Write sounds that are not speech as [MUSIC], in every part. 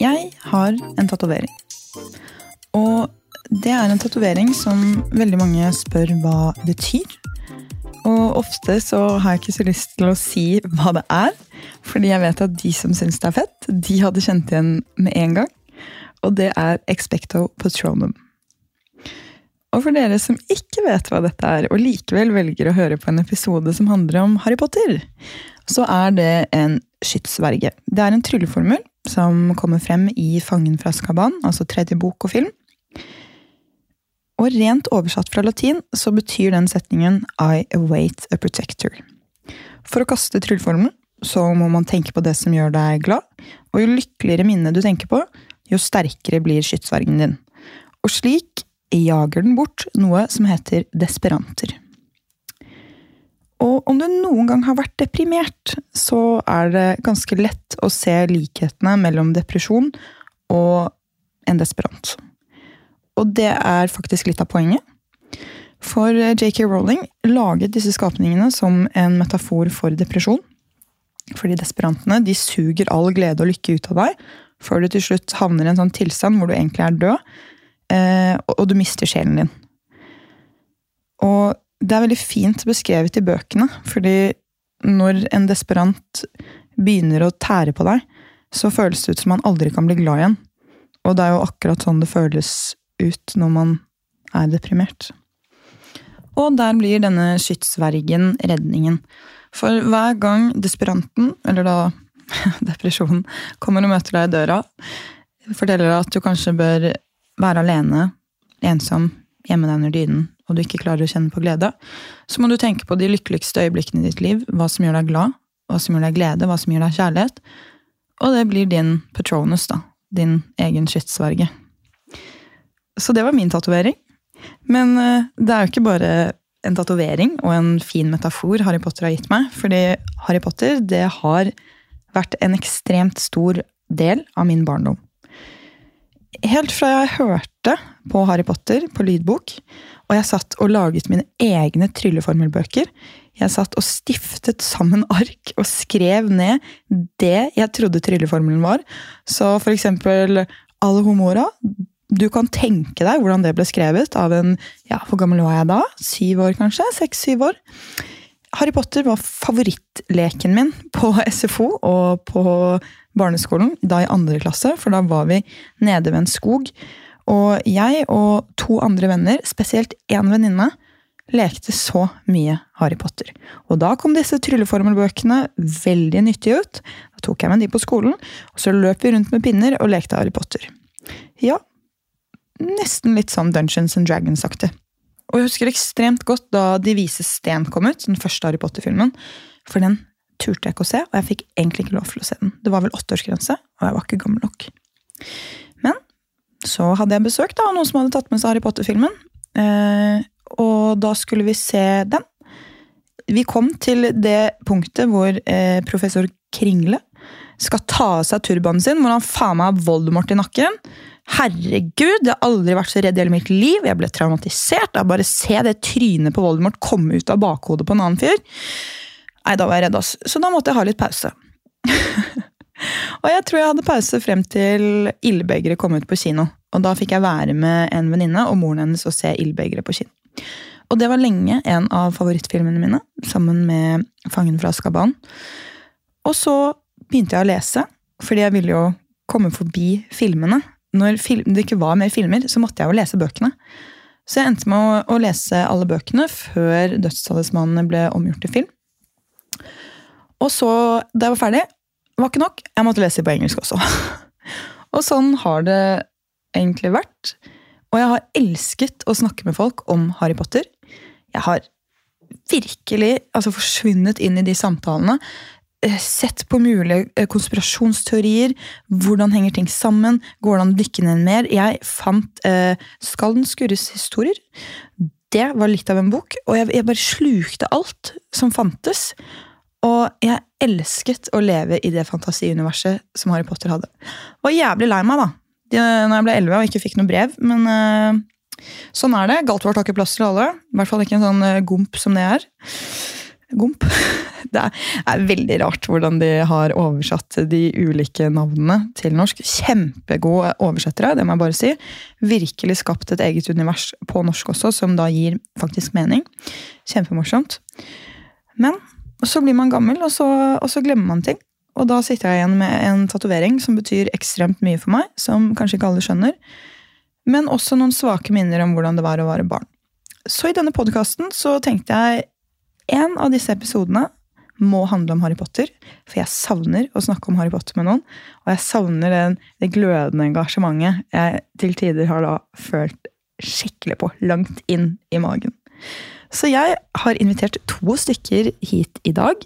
Jeg har en tatovering. Og det er en tatovering som veldig mange spør hva betyr. Og ofte så har jeg ikke så lyst til å si hva det er, fordi jeg vet at de som syns det er fett, de hadde kjent igjen med en gang. Og det er expecto patronum. Og for dere som ikke vet hva dette er, og likevel velger å høre på en episode som handler om Harry Potter, så er det en skytsverge. Det er en trylleformel som kommer frem i Fangen fra Skaban, altså tredje bok og film. Og rent oversatt fra latin så betyr den setningen I await a protector. For å kaste trylleformelen så må man tenke på det som gjør deg glad, og jo lykkeligere minne du tenker på, jo sterkere blir skytsvergen din. Og slik jager den bort noe som heter desperanter. Og om du noen gang har vært deprimert, så er det ganske lett å se likhetene mellom depresjon og en desperant. Og det er faktisk litt av poenget. For JK Rowling laget disse skapningene som en metafor for depresjon. Fordi desperantene de suger all glede og lykke ut av deg, før du til slutt havner i en sånn tilstand hvor du egentlig er død, og du mister sjelen din. Og det er veldig fint beskrevet i bøkene, fordi når en desperant begynner å tære på deg, så føles det ut som man aldri kan bli glad igjen. Og det er jo akkurat sånn det føles ut når man er deprimert. Og der blir denne skytsvergen redningen. For hver gang desperanten, eller da [LAUGHS] depresjonen, kommer og møter deg i døra, forteller deg at du kanskje bør være alene, ensom, gjemme deg under dynen, og du ikke klarer å kjenne på glede, så må du tenke på de lykkeligste øyeblikkene i ditt liv, hva som gjør deg glad, hva som gjør deg glede, hva som gir deg kjærlighet. Og det blir din patronus, da. Din egen skytsverge. Så det var min tatovering. Men uh, det er jo ikke bare en tatovering og en fin metafor Harry Potter har gitt meg. Fordi Harry Potter det har vært en ekstremt stor del av min barndom. Helt fra jeg hørte på Harry Potter på lydbok, og jeg satt og laget mine egne trylleformelbøker. Jeg satt og stiftet sammen ark og skrev ned det jeg trodde trylleformelen var. Så for eksempel Alle homora. Du kan tenke deg hvordan det ble skrevet av en ja, Hvor gammel var jeg da? Syv år, kanskje? Seks-syv år. Harry Potter var favorittleken min på SFO og på barneskolen, da i andre klasse, for da var vi nede ved en skog. Og jeg og to andre venner, spesielt én venninne, lekte så mye Harry Potter. Og da kom disse trylleformelbøkene veldig nyttige ut. Da tok jeg med de på skolen, og så løp vi rundt med pinner og lekte Harry Potter. Ja, nesten litt sånn Dungeons and Dragons-aktig. Og jeg husker ekstremt godt da De vises sten kom ut, den første Harry Potter-filmen. For den turte jeg ikke å se, og jeg fikk egentlig ikke lov til å se den. Det var vel åtteårsgrense, og jeg var ikke gammel nok. Men så hadde jeg besøk av noen som hadde tatt med seg Harry Potter-filmen. Eh, og da skulle vi se den. Vi kom til det punktet hvor eh, professor Kringle skal ta av seg turbanen sin, hvor han faen meg har Voldemort i nakken. Herregud, jeg har aldri vært så redd i hele mitt liv. Jeg ble traumatisert av bare se det trynet på Voldemort komme ut av bakhodet på en annen fyr. Nei, da var jeg redd, ass. Så da måtte jeg ha litt pause. [LAUGHS] og jeg tror jeg hadde pause frem til Ildbegeret kom ut på kino. Og da fikk jeg være med en venninne og moren hennes og se Ildbegeret på kino. Og det var lenge en av favorittfilmene mine, sammen med Fangen fra Skaban. Og så begynte jeg å lese, fordi jeg ville jo komme forbi filmene. Når film, det ikke var mer filmer, så måtte jeg jo lese bøkene. Så jeg endte med å, å lese alle bøkene før Dødstalismanene ble omgjort til film. Og så, da jeg var ferdig, var ikke nok. Jeg måtte lese på engelsk også. [LAUGHS] og sånn har det egentlig vært. Og jeg har elsket å snakke med folk om Harry Potter. Jeg har virkelig altså, forsvunnet inn i de samtalene. eh, Sett på mulige eh, konspirasjonsteorier. Hvordan henger ting sammen? Går det an å dykke ned mer? Jeg fant eh, Skal den skurres historier? Det var litt av en bok, og jeg, jeg bare slukte alt som fantes. Og jeg elsket å leve i det fantasiuniverset som Harry Potter hadde. Og jævlig lei meg da når jeg ble 11 og ikke fikk noe brev, men uh, sånn er det. Galtvort har ikke plass til alle. I hvert fall ikke en sånn uh, gomp som det er. Gomp. [LAUGHS] Det er, er veldig rart hvordan de har oversatt de ulike navnene til norsk. Kjempegode oversettere, det må jeg bare si. Virkelig skapt et eget univers på norsk også, som da gir faktisk mening. Kjempemorsomt. Men så blir man gammel, og så, og så glemmer man ting. Og da sitter jeg igjen med en tatovering som betyr ekstremt mye for meg, som kanskje ikke alle skjønner. Men også noen svake minner om hvordan det var å være barn. Så i denne podkasten så tenkte jeg en av disse episodene må handle om Harry Potter. For jeg savner å snakke om Harry Potter med noen. Og jeg savner den, det glødende engasjementet jeg til tider har da følt skikkelig på. Langt inn i magen. Så jeg har invitert to stykker hit i dag.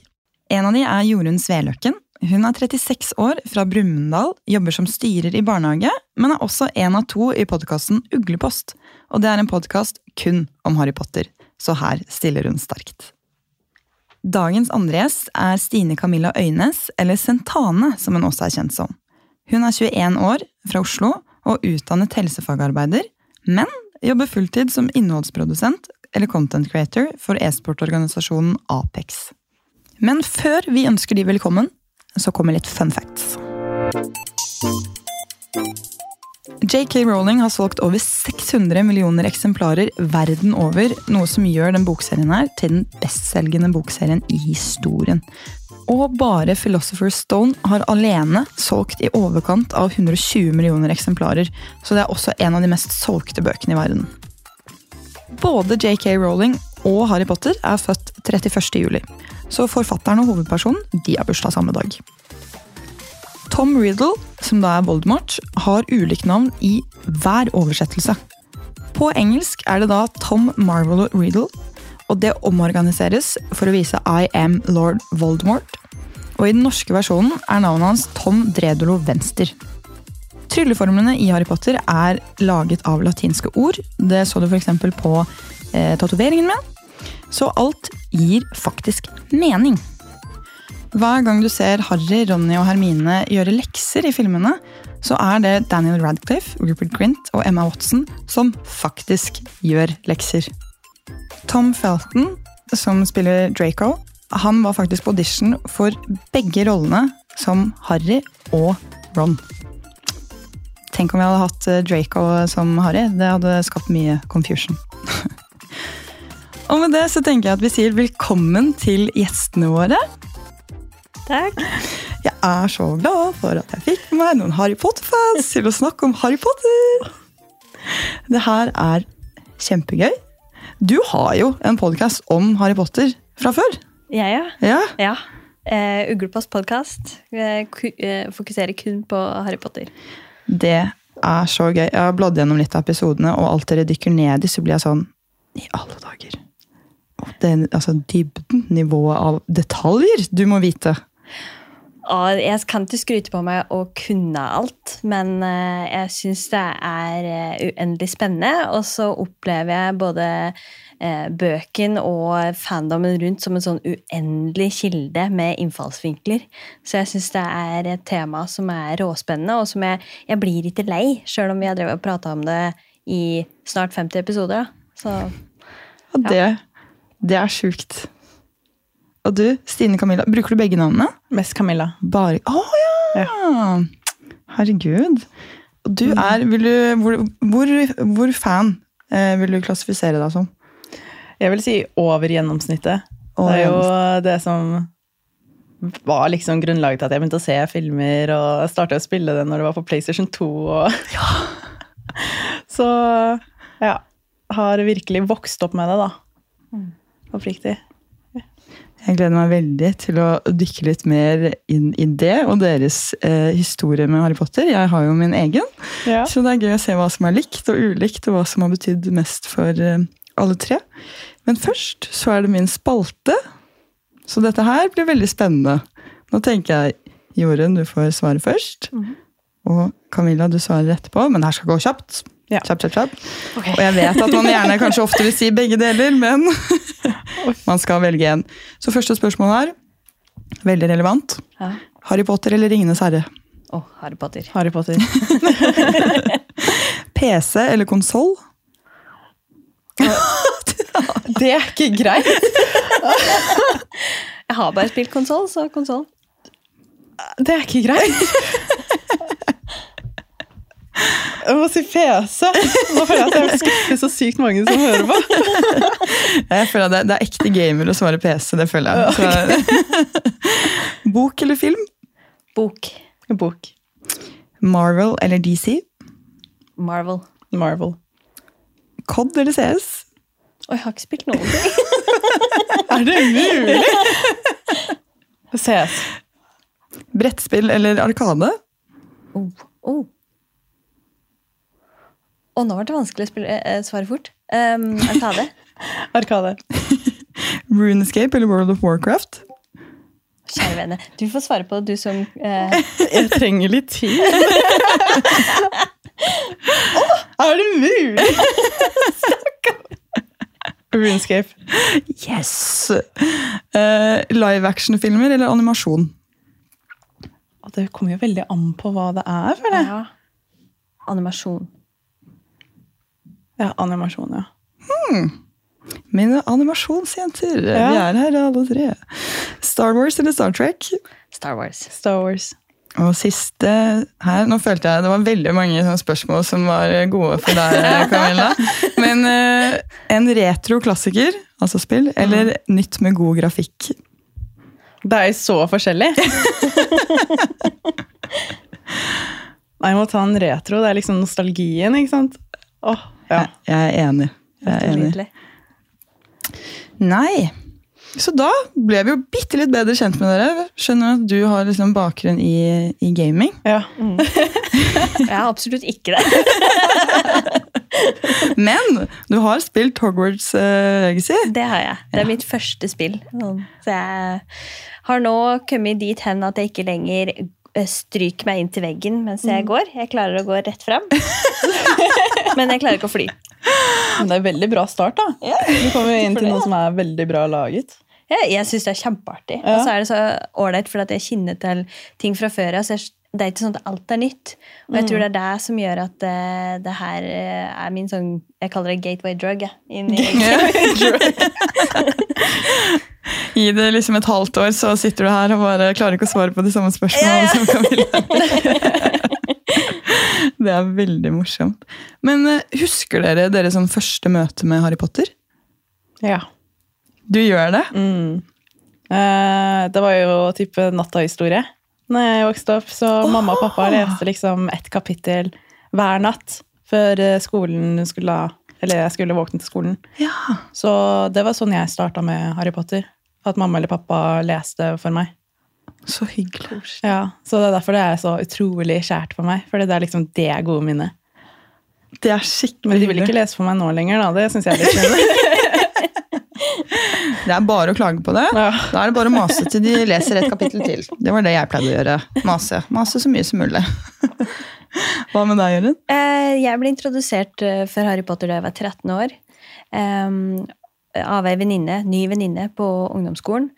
En av de er Jorunn Sveløkken. Hun er 36 år, fra Brumunddal, jobber som styrer i barnehage, men er også en av to i podkasten Uglepost. Og det er en podkast kun om Harry Potter, så her stiller hun sterkt. Dagens andre gjest er Stine Camilla Øynes, eller Sentane, som hun også er kjent som. Hun er 21 år, fra Oslo, og utdannet helsefagarbeider, men jobber fulltid som innholdsprodusent eller content creator for e-sportorganisasjonen Apex. Men før vi ønsker de velkommen, så kommer litt fun facts. JK Rowling har solgt over 600 millioner eksemplarer verden over, noe som gjør den bokserien her til den bestselgende bokserien i historien. Og bare Philosopher's Stone har alene solgt i overkant av 120 millioner eksemplarer, så det er også en av de mest solgte bøkene i verden. Både JK Rowling og Harry Potter er født 31. juli, så forfatteren og hovedpersonen de har bursdag samme dag. Tom Riddle, som da er Voldemort, har ulikt navn i hver oversettelse. På engelsk er det da Tom Marvel Riddle, og det omorganiseres for å vise I am lord Voldemort. Og i den norske versjonen er navnet hans Tom Dredolo Venster. Trylleformlene i Harry Potter er laget av latinske ord. Det så du f.eks. på eh, tatoveringen min. Så alt gir faktisk mening. Hver gang du ser Harry, Ronny og Hermine gjøre lekser i filmene, så er det Daniel Radcliffe, Rupert Grint og Emma Watson som faktisk gjør lekser. Tom Felton, som spiller Draco, han var faktisk på audition for begge rollene som Harry og Ron. Tenk om vi hadde hatt eh, Draco som Harry. Det hadde skapt mye confusion. [LAUGHS] og med det så tenker jeg at vi sier velkommen til gjestene våre. Takk. Jeg er så glad for at jeg fikk med meg noen Harry Potter-fans til å snakke om Harry Potter. Det her er kjempegøy. Du har jo en podkast om Harry Potter fra før. Ja, ja. Ja, ja. Uh, Uglepost podkast. Uh, fokuserer kun på Harry Potter. Det er så gøy. Jeg har bladd gjennom litt av episodene, og alt dere dykker ned i, så blir jeg sånn I alle dager. Den, altså, dybden, nivået av detaljer du må vite. Jeg kan ikke skryte på meg å kunne alt, men uh, jeg syns det er uh, uendelig spennende. Og så opplever jeg både bøken og fandomen rundt som en sånn uendelig kilde med innfallsvinkler. Så jeg syns det er et tema som er råspennende, og som jeg, jeg blir ikke lei, sjøl om vi har drevet og prata om det i snart 50 episoder. Da. Så, ja. det, det er sjukt. Og du, Stine Camilla, bruker du begge navnene? Mest Camilla. Bare Å oh, ja. ja! Herregud. Og du mm. er vil du, hvor, hvor, hvor, fan eh, vil du klassifisere deg som? Jeg vil si over gjennomsnittet. Over det er jo det som var liksom grunnlaget til at jeg begynte å se filmer og starta å spille det når det var på PlayStation 2. Og [LAUGHS] ja. [LAUGHS] Så ja. Har virkelig vokst opp med det, da. Mm. Oppriktig. Jeg gleder meg veldig til å dykke litt mer inn i det og deres eh, historie med Harry Potter. Jeg har jo min egen, ja. så det er gøy å se hva som er likt og ulikt, og hva som har betydd mest for eh, alle tre. Men først så er det min spalte, så dette her blir veldig spennende. Nå tenker jeg Jorunn, du får svare først. Mm -hmm. Og Camilla, du svarer etterpå, men det her skal gå kjapt. Ja. Kjapp, kjapp, kjapp. Okay. Og jeg vet at man gjerne kanskje ofte vil si begge deler, men [LAUGHS] man skal velge én. Så første spørsmål her, veldig relevant. Ja. Harry Potter eller Ringenes herre? Å, oh, Harry Potter. Harry Potter. [LAUGHS] PC eller konsoll? [LAUGHS] det er ikke greit! [LAUGHS] Jeg har bare spilt konsoll, så konsoll. Det er ikke greit. Jeg må si PC. Nå føler jeg at jeg skuffer så sykt mange som hører på. [LAUGHS] Jeg føler at det, det er ekte gamer å svare PC. det føler jeg. Så, bok eller film? Bok. Bok. Marvel eller DC? Marvel. Marvel. COD eller CS? Og jeg har ikke spilt noen ting. [LAUGHS] Er det mulig? [LAUGHS] CS. Brettspill eller Arkade? Oh, oh. Og nå ble det vanskelig å spille, eh, svare fort. Um, Arkade. [LAUGHS] Arkade. Runescape eller World of Warcraft? Kjære vene. Du får svare på det, du som eh, Jeg trenger litt tid. oh, er det mulig? Runescape. Yes! Uh, live action-filmer eller animasjon? Det kommer jo veldig an på hva det er. for det. ja. Animasjon. Ja, animasjon, ja. Mine animasjonsjenter. Ja. Vi er her alle tre. Star Wars eller Star Trek? Star Wars. Star Wars. Og siste her Nå følte jeg det var veldig mange spørsmål som var gode for deg, [LAUGHS] Camilla. Men uh, en retro klassiker, altså spill, eller nytt med god grafikk? Det er jo så forskjellig. [LAUGHS] Nei, jeg må ta en retro. Det er liksom nostalgien, ikke sant? Åh, ja. Jeg er enig. Jeg er enig. Nei. Så da ble vi jo bitte litt bedre kjent med dere. Skjønner at du har liksom bakgrunn i, i gaming. ja. [LAUGHS] Jeg har absolutt ikke det. [LAUGHS] Men du har spilt Hogwarts uh, Legacy. Det har jeg. Det er mitt første spill. Sånn. Så jeg har nå kommet dit hen at jeg ikke lenger eh, stryker meg inn til veggen mens jeg går. Jeg klarer å gå rett fram. [LAUGHS] Men jeg klarer ikke å fly. Men det er veldig bra start, da. Du kommer inn til noe som er veldig bra laget. Jeg, jeg syns det er kjempeartig. Ja. Og så er det så ålreit, for at jeg kjenner til ting fra før av. så jeg- Det er ikke sånn at alt er nytt. Og jeg tror det er det som gjør at det, det her eh, er min sånn Jeg kaller det gateway drug. jeg, inn i [LAUGHS] Gi det liksom et halvt år, så sitter du her og bare klarer ikke å svare på de samme spørsmålene som Camilla. [LAUGHS] det er veldig morsomt. Men eh, husker dere deres sånn første møte med Harry Potter? Ja. Du gjør det? Mm. Eh, det var jo type nattahistorie når jeg vokste opp. Så mamma og pappa leste liksom ett kapittel hver natt før eh, skolen skulle Eller jeg skulle våkne til skolen. Ja. Så det var sånn jeg starta med Harry Potter. At mamma eller pappa leste for meg. Så hyggelig. Ja, Så det er derfor det er så utrolig kjært for meg. For det er liksom det gode minnet. Det er skikkelig Men de vil ikke lese for meg nå lenger, da. Det syns jeg er litt synd. [LAUGHS] Det er bare å klage på det. Ja. Da er det bare å mase til de leser et kapittel til. Det var det jeg pleide å gjøre. Mase. Mase så mye som mulig. Hva med deg, Jørund? Eh, Jeg ble introdusert eh, for Harry Potter da jeg var 13 år. av ei venninne, ny venninne på ungdomsskolen.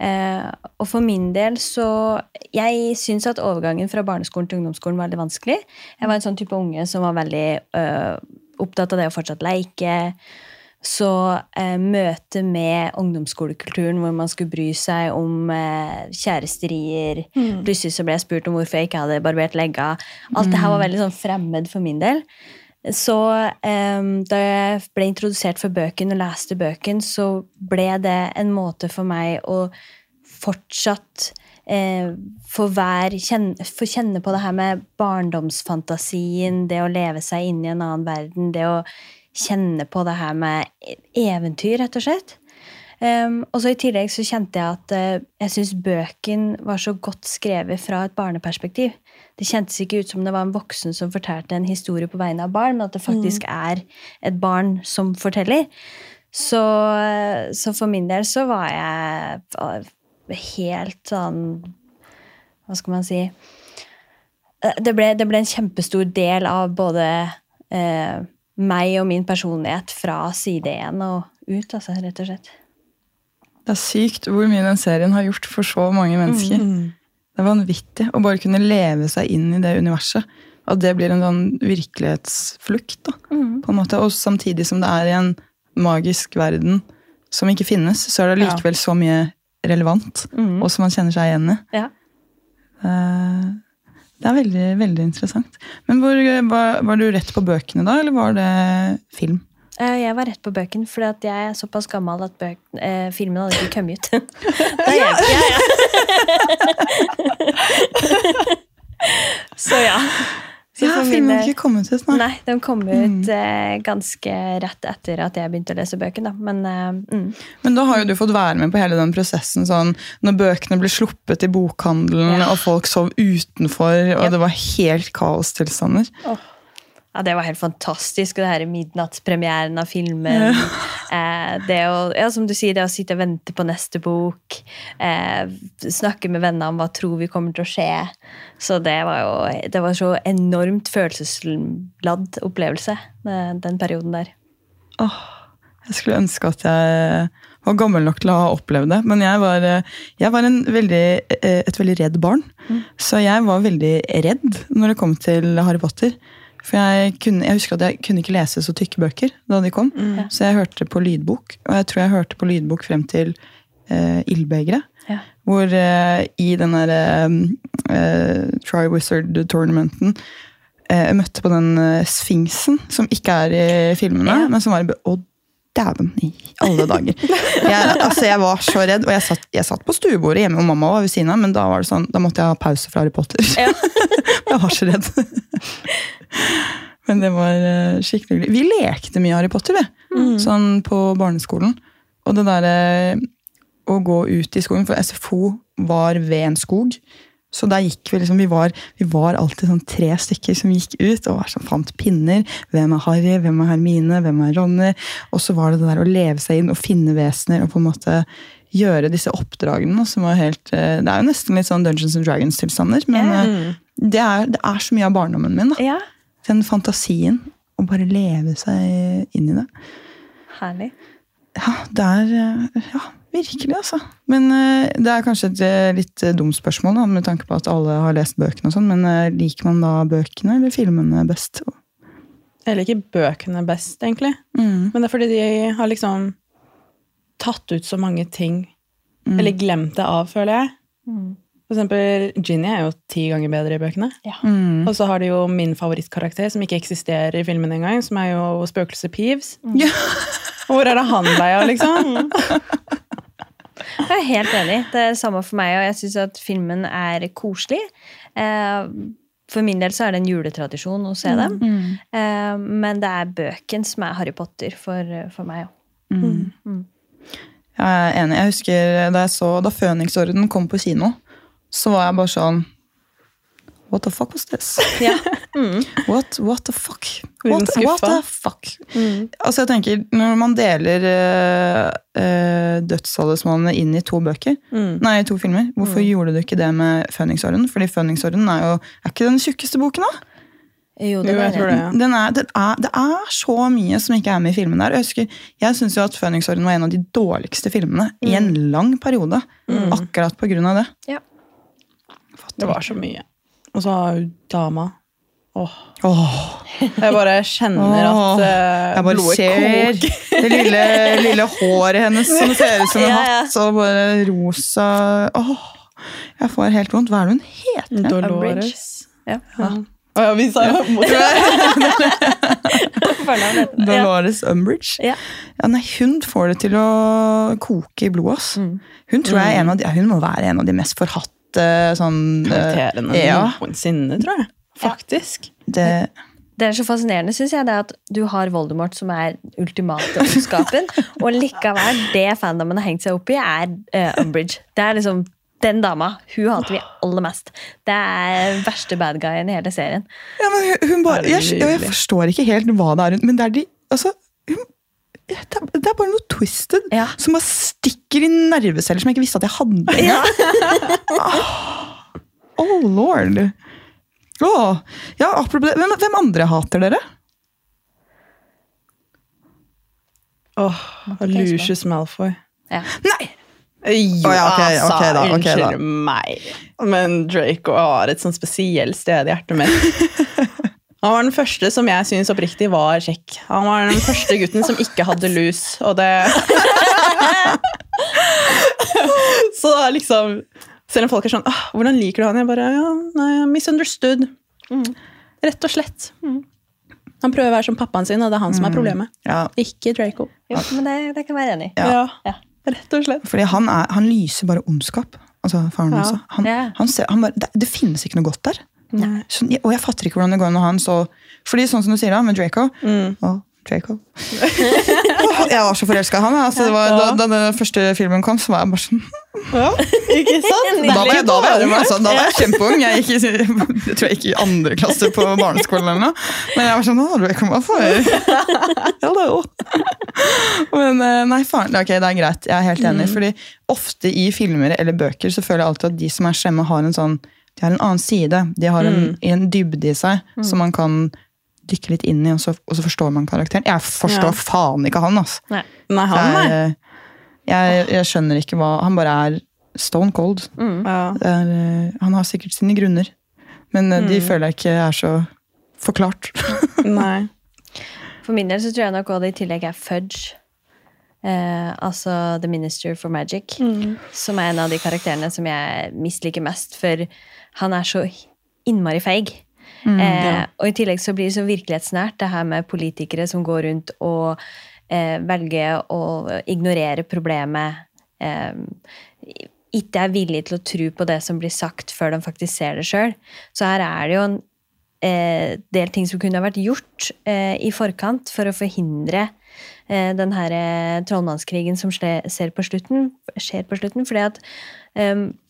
Eh, og for min del så Jeg syns at overgangen fra barneskolen til ungdomsskolen var veldig vanskelig. Jeg var en sånn type unge som var veldig opptatt av det å fortsatt leke. Så eh, møtet med ungdomsskolekulturen hvor man skulle bry seg om eh, kjæresterier Plutselig så ble jeg spurt om hvorfor jeg ikke hadde barbert legga. Alt det her var veldig sånn fremmed for min del. Så eh, da jeg ble introdusert for bøken og leste bøken, så ble det en måte for meg å fortsatt eh, få, kjenne, kjenne på det her med barndomsfantasien, det å leve seg inn i en annen verden, det å kjenne på det her med eventyr, rett og slett. Um, og så I tillegg så kjente jeg at uh, jeg syns bøken var så godt skrevet fra et barneperspektiv. Det kjentes ikke ut som det var en voksen som fortalte en historie på vegne av barn, men at det faktisk er et barn som forteller. Så, eh, så for min del så var jeg helt sånn Hva skal man si Eh, det ble, det ble en kjempestor del av både eh, meg og min personlighet fra side én og ut, altså, rett og slett. Det er sykt hvor mye den serien har gjort for så mange mennesker. Mm. Det er vanvittig å bare kunne leve seg inn i det universet. At det blir en sånn virkelighetsflukt. da, på en måte. Og samtidig som det er i en magisk verden som ikke finnes, så er det Ja. likevel så mye relevant, mm. og som man kjenner seg igjen i. Ja. Eh, Det er veldig, veldig interessant. Men hvor, var, var du rett på bøkene da, eller var det film? Eh, Jeg var rett på bøken, for jeg er såpass gammel at bøk, eh, filmen hadde ikke kommet ut. [LAUGHS] Da hjelper jeg, ja. [LAUGHS] Så ja. Så Ja, filmen har ikke kommet ut, nei. Nei, den kom ut eh, ganske rett etter at jeg begynte å lese bøken. Da. Men eh, mm. Men da har jo du fått være med på hele den prosessen, sånn, når bøkene ble sluppet i bokhandelen, Ja. og folk sov utenfor, og ja. det var helt kaostilstander. Ja, det var helt fantastisk. Og det her midnattspremieren av filmen. Eh, det å, ja, som du sier, det å sitte og vente på neste bok. Eh, snakke med venner om hva tror vi kommer til å skje. Så det var jo det var så enormt følelsesladd opplevelse, den, den perioden der. Åh, jeg skulle ønske at jeg var gammel nok til å ha opplevd det. Men jeg var, eh, jeg var en veldig, eh, et veldig redd barn. Så jeg var veldig redd når det kom til Harry Potter. For jeg, kunne, jeg husker at jeg kunne ikke lese så tykke bøker da de kom. Så jeg hørte på lydbok. Og jeg tror jeg hørte på lydbok frem til eh, Ildbegeret. Ja. Hvor eh, i den der eh, Try Wizard-tournamenten eh, jeg møtte på den eh, sfinksen, som ikke er i filmene, Ja. men som var i Å, dæven i alle dager! Jeg, altså, jeg var så redd, og jeg satt, jeg satt på stuebordet hjemme, og mamma var ved siden av, men da var det sånn, da måtte jeg ha pause fra Harry Potter. Ja. [LAUGHS] jeg var så redd. men det var eh, skikkelig hyggelig. Vi lekte mye Harry Potter, vi. Sånn på barneskolen. Og det derre å gå ut i skogen, for SFO var ved en skog. Så der gikk vi liksom, vi var, vi var alltid sånn tre stykker som gikk ut og var sånn, fant pinner. Hvem er Harry, hvem er Hermine, hvem er Ronny? Og så var det det der å leve seg inn og finne vesener og på en måte gjøre disse oppdragene. som var helt, eh, Det er jo nesten litt sånn Dungeons and Dragons-tilstander, men eh, det, er, det er så mye av barndommen min. da. Ja, Den fantasien. Å bare leve seg inn i det. herlig. Ja, det er eh, Ja, virkelig, altså. Men eh, det er kanskje et eh, litt eh, dumt spørsmål, da, med tanke på at alle har lest bøkene og sånn, men liker man da bøkene eller filmene best? Jeg liker bøkene best, egentlig. Mm. Men det er fordi de har liksom tatt ut så mange ting. Mm. Eller glemt det av, føler jeg. Mm. For eksempel, Ginny er jo ti ganger bedre i bøkene. Mm. Og så har de jo min favorittkarakter, som ikke eksisterer i filmen engang, som er jo spøkelset Peeves. Ja. Hvor er det han ble av, liksom? Jeg er helt enig. Det er det samme for meg, og jeg syns at filmen er koselig. Eh, For min del så er det en juletradisjon å se dem. Mm. Eh, Men det er bøken som er Harry Potter for, for meg. Mm. Mm. Jeg er enig. Jeg husker da jeg så da Føniksorden kom på kino, så var jeg bare sånn What the fuck was this? [LAUGHS] Ja. Mm. What, what the fuck? What, what the fuck? Altså jeg tenker, Når man deler uh, uh, dødsfallesmannene inn i to bøker, Mm. nei, to filmer, hvorfor gjorde du ikke det med Fønningsorden? Fordi Fønningsorden er jo er ikke den tjukkeste boken, da? Jo, Jo, det jeg tror det. Ja. Den er, den er, det er så mye som ikke er med i filmen der. Jeg, husker, jeg syns jo at Fønningsorden var en av de dårligste filmene i en lang periode. Akkurat på grunn av det. Ja. Det var så mye. Og så har hun dama. Åh, Åh, jeg bare kjenner Åh, at uh, jeg bare blodet ser koker. det lille, lille håret hennes som ser ut som en [LAUGHS] Ja, ja. hatt, og bare rosa Åh, Jeg får helt vondt. Hva er det hun heter? Dolores. Ja. Ja. Å ja, vi sa jo. [LAUGHS] Dolores Umbridge. Ja. Ja, nei, hun får det til å koke i blodet. ass. Mm. Hun tror jeg er en av de, hun må være en av de mest forhatte sånn uh, karakterene Ja. noensinne, tror jeg. Faktisk. det, Det er så fascinerende, synes jeg, det at du har Voldemort, som er ultimate ondskapen, [LAUGHS] og likevel det fandomen har hengt seg opp i, er uh, Umbridge. Det er liksom den dama. Hun hater vi aller mest. Det er verste bad guyen i hele serien. Ja, men hun, hun bare, jeg, jeg, forstår ikke helt hva det er hun Men det er de altså, det, er, bare noe twisted Ja. som bare stikker i nerveceller som jeg ikke visste at jeg hadde. [LAUGHS] Ja. Oh lord. Oh, ja, hvem, hvem andre hater dere? Åh, Lucius Malfoy. Ja. Nei! Jo, oh, ja, okay, altså, okay, da, okay, unnskyld da. meg. Men Draco har et sånn spesielt sted i hjertet mitt. [LAUGHS] Han var den første som jeg syns oppriktig var kjekk. Han var den første gutten som ikke hadde lus, og det [LAUGHS] Så da liksom Selv om folk er sånn «Åh, 'Hvordan liker du han?' Jeg bare ja, nei, misunderstood. Rett og slett. Han prøver å være som pappaen sin, og det er han som er problemet. Ja, Ikke Draco. Jo, men det, det kan jeg være enig i. Ja. Ja. Rett og slett. fordi han, er, han lyser bare ondskap. Altså faren Ja. også. Han, Ja. han ser, han bare, det, det finnes ikke noe godt der. Sånn, og jeg fatter ikke hvordan det går når han så Fordi sånn som du sier da, med Draco Mm. Å, Draco. Jeg var så forelska i han. Altså, det var, da, da den første filmen kom, så var jeg bare sånn [LAUGHS] Ja, ikke sant? Da var jeg, da var jeg, altså, da var jeg kjempeung. Jeg, gikk i, [LAUGHS] jeg tror jeg gikk i andre klasse på barneskolen. eller noe. Men jeg var sånn Å, Draco, Hello. [LAUGHS] Men eh, nei, faen. Ok, det er greit. Jeg er helt enig. fordi ofte i filmer eller bøker så føler jeg alltid at de som er slemme, har en sånn de har en annen side. De har en, en dybde i seg som man kan dykke litt inn i, og så, og så forstår man karakteren. Jeg forstår Ja. faen ikke han, altså. Nei. Nei, han, nei. Jeg, jeg, jeg skjønner ikke hva Han bare er stone cold. Ja. Er, eh, han har sikkert sine grunner, men eh, de føler jeg ikke er så forklart. [LAUGHS] Nei. For min del så tror jeg nok også det i tillegg er Fudge. Eh, altså The Minister for Magic. Som er en av de karakterene som jeg misliker mest, for han er så innmari feig. eh, og i tillegg så blir det så virkelighetsnært, det her med politikere som går rundt og eh, velger å ignorere problemet. Eh, ikke er villig til å tro på det som blir sagt, før de faktisk ser det sjøl. Så her er det jo en eh, del ting som kunne ha vært gjort eh, i forkant for å forhindre eh, den her trollmannskrigen som skjer på slutten, skjer på slutten. Fordi at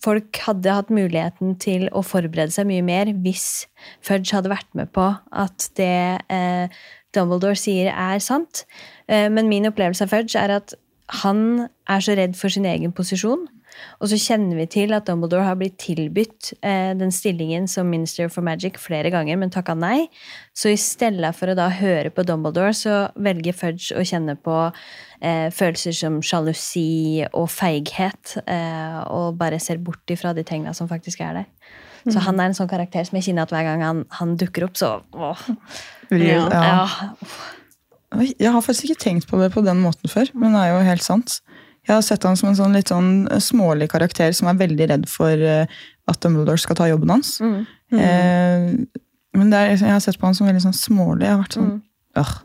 folk hadde hatt muligheten til å forberede seg mye mer hvis Fudge hadde vært med på at det eh, Dumbledore sier, er sant. Eh, men min opplevelse av Fudge er at han er så redd for sin egen posisjon. Og så kjenner vi til at Dumbledore har blitt tilbudt eh, den stillingen som Minister for Magic flere ganger, men takka nei. Så i stedet for å da høre på Dumbledore, så velger Fudge å kjenne på eh, følelser som sjalusi og feighet, eh, og bare ser bort ifra de tegna som faktisk er der. Så han er en sånn karakter som jeg kjenner at hver gang han, han dukker opp, så åh, Ja. Ja. ja. Jeg har faktisk ikke tenkt på det på den måten før, men det er jo helt sant. Jeg har sett han som en sånn litt sånn smålig karakter som er veldig redd for eh, at Dumbledore skal ta jobben hans. Mm. Eh, men det er, jeg har sett på han som veldig sånn smålig. Jeg har vært sånn, øh, øh.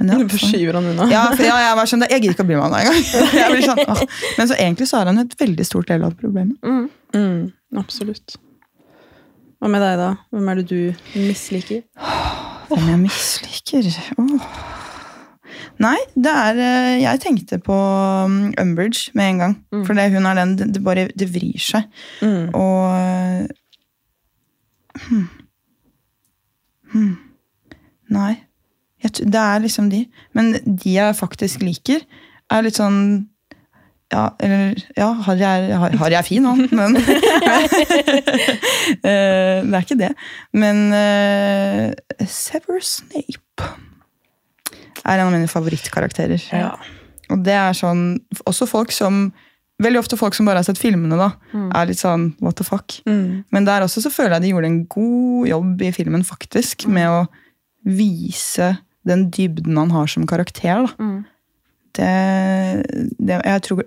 Men ja, forskyver han unna. ja, for ja, jeg, var sånn, jeg gidder ikke å bry meg om det engang. [LAUGHS] Sånn, åh. Men så egentlig så er han et veldig stort del av problemet. Mm. Mm, absolutt. Hva med deg, da? Hvem er det du misliker? Hvem jeg misliker? Åh. Nei, det er eh, Jeg tenkte på um, Umbridge med en gang. For det, hun er den det, bare det vrir seg. Mm. Og eh, hmm. Hmm. Nei. Jeg, det er liksom de. Men de jeg faktisk liker, er litt sånn ja, eller Ja, Harry er, Har- Harry er fin, han, [LAUGHS] men [LAUGHS] Eh, Det er ikke det. Men uh, Severus Snape er en av mine favorittkarakterer. Ja. Og det er sånn Også folk som Veldig ofte folk som bare har sett filmene, da, er litt sånn what the fuck. Mm. Men der også så føler jeg de gjorde en god jobb i filmen, faktisk, med å vise den dybden han har som karakter. Da. Mm. Det, det, jeg, tror,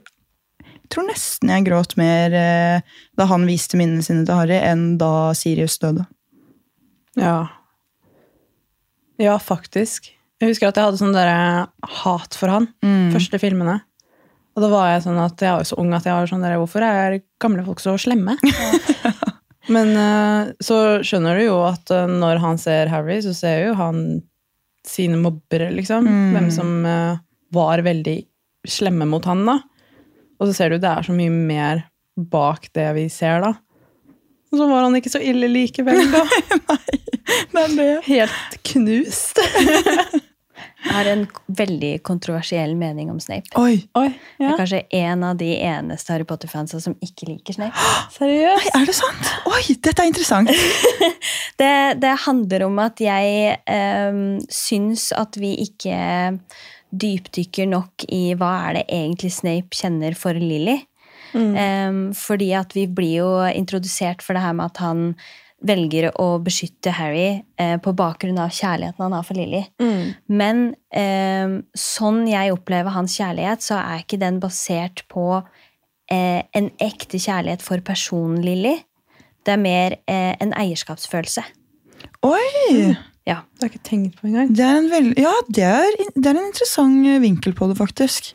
jeg tror nesten jeg gråt mer eh, da han viste minnene sine til Harry, enn da Sirius døde. Ja. Ja, faktisk. Jeg husker at jeg hadde sånn der hat for han. Første filmene. Og da var jeg sånn at jeg var så ung at jeg var sånn der, hvorfor er gamle folk så slemme? [LAUGHS] Men eh, så skjønner du jo at eh, når han ser Harry, så ser jo han sine mobbere, liksom. Hvem som eh, var veldig slemme mot han, da. Og så ser du det er så mye mer bak det vi ser, da. Og så var han ikke så ille likevel, da. [LAUGHS] Nei, Det er det. Helt knust. [LAUGHS] Jeg har en veldig kontroversiell mening om Snape. Oi! Oi, Jeg er kanskje en av de eneste Harry Potter-fansa som ikke liker Snape. [GASPS] Seriøst? Nei, Er det sant? Oi, dette er interessant! [LAUGHS] Det, det handler om at jeg um, syns at vi ikke dypdykker nok i hva er det egentlig Snape kjenner for Lily. Um, fordi at vi blir jo introdusert for det her med at han velger å beskytte Harry eh, på bakgrunn av kjærligheten han har for Lily. Men eh, sånn jeg opplever hans kjærlighet, så er ikke den basert på eh, en ekte kjærlighet for personen Lily. Det er mer eh, en eierskapsfølelse. Oi! Ja. Det har jeg ikke tenkt på engang. Det er en veld... Ja, det er, det er en interessant eh, vinkel på det, faktisk.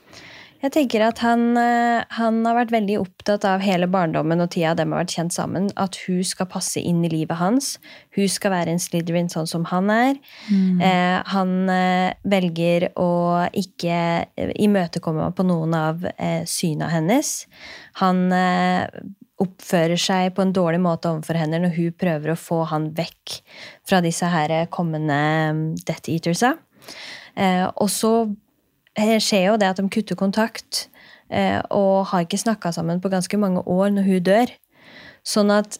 Jeg tenker at han, eh, han har vært veldig opptatt av hele barndommen og tida dem har vært kjent sammen. At hun skal passe inn i livet hans. Hun skal være en Slytherin sånn som han er. Eh, han eh, velger å ikke eh, imøtekomme på noen av eh, syna hennes. Han eh, oppfører seg på en dårlig måte overfor henne når hun prøver å få han vekk fra disse her kommende mm, Death Eatersa. Eh, og så skjer jo det at de kutter kontakt, eh, og har ikke snakka sammen på ganske mange år når hun dør. Sånn at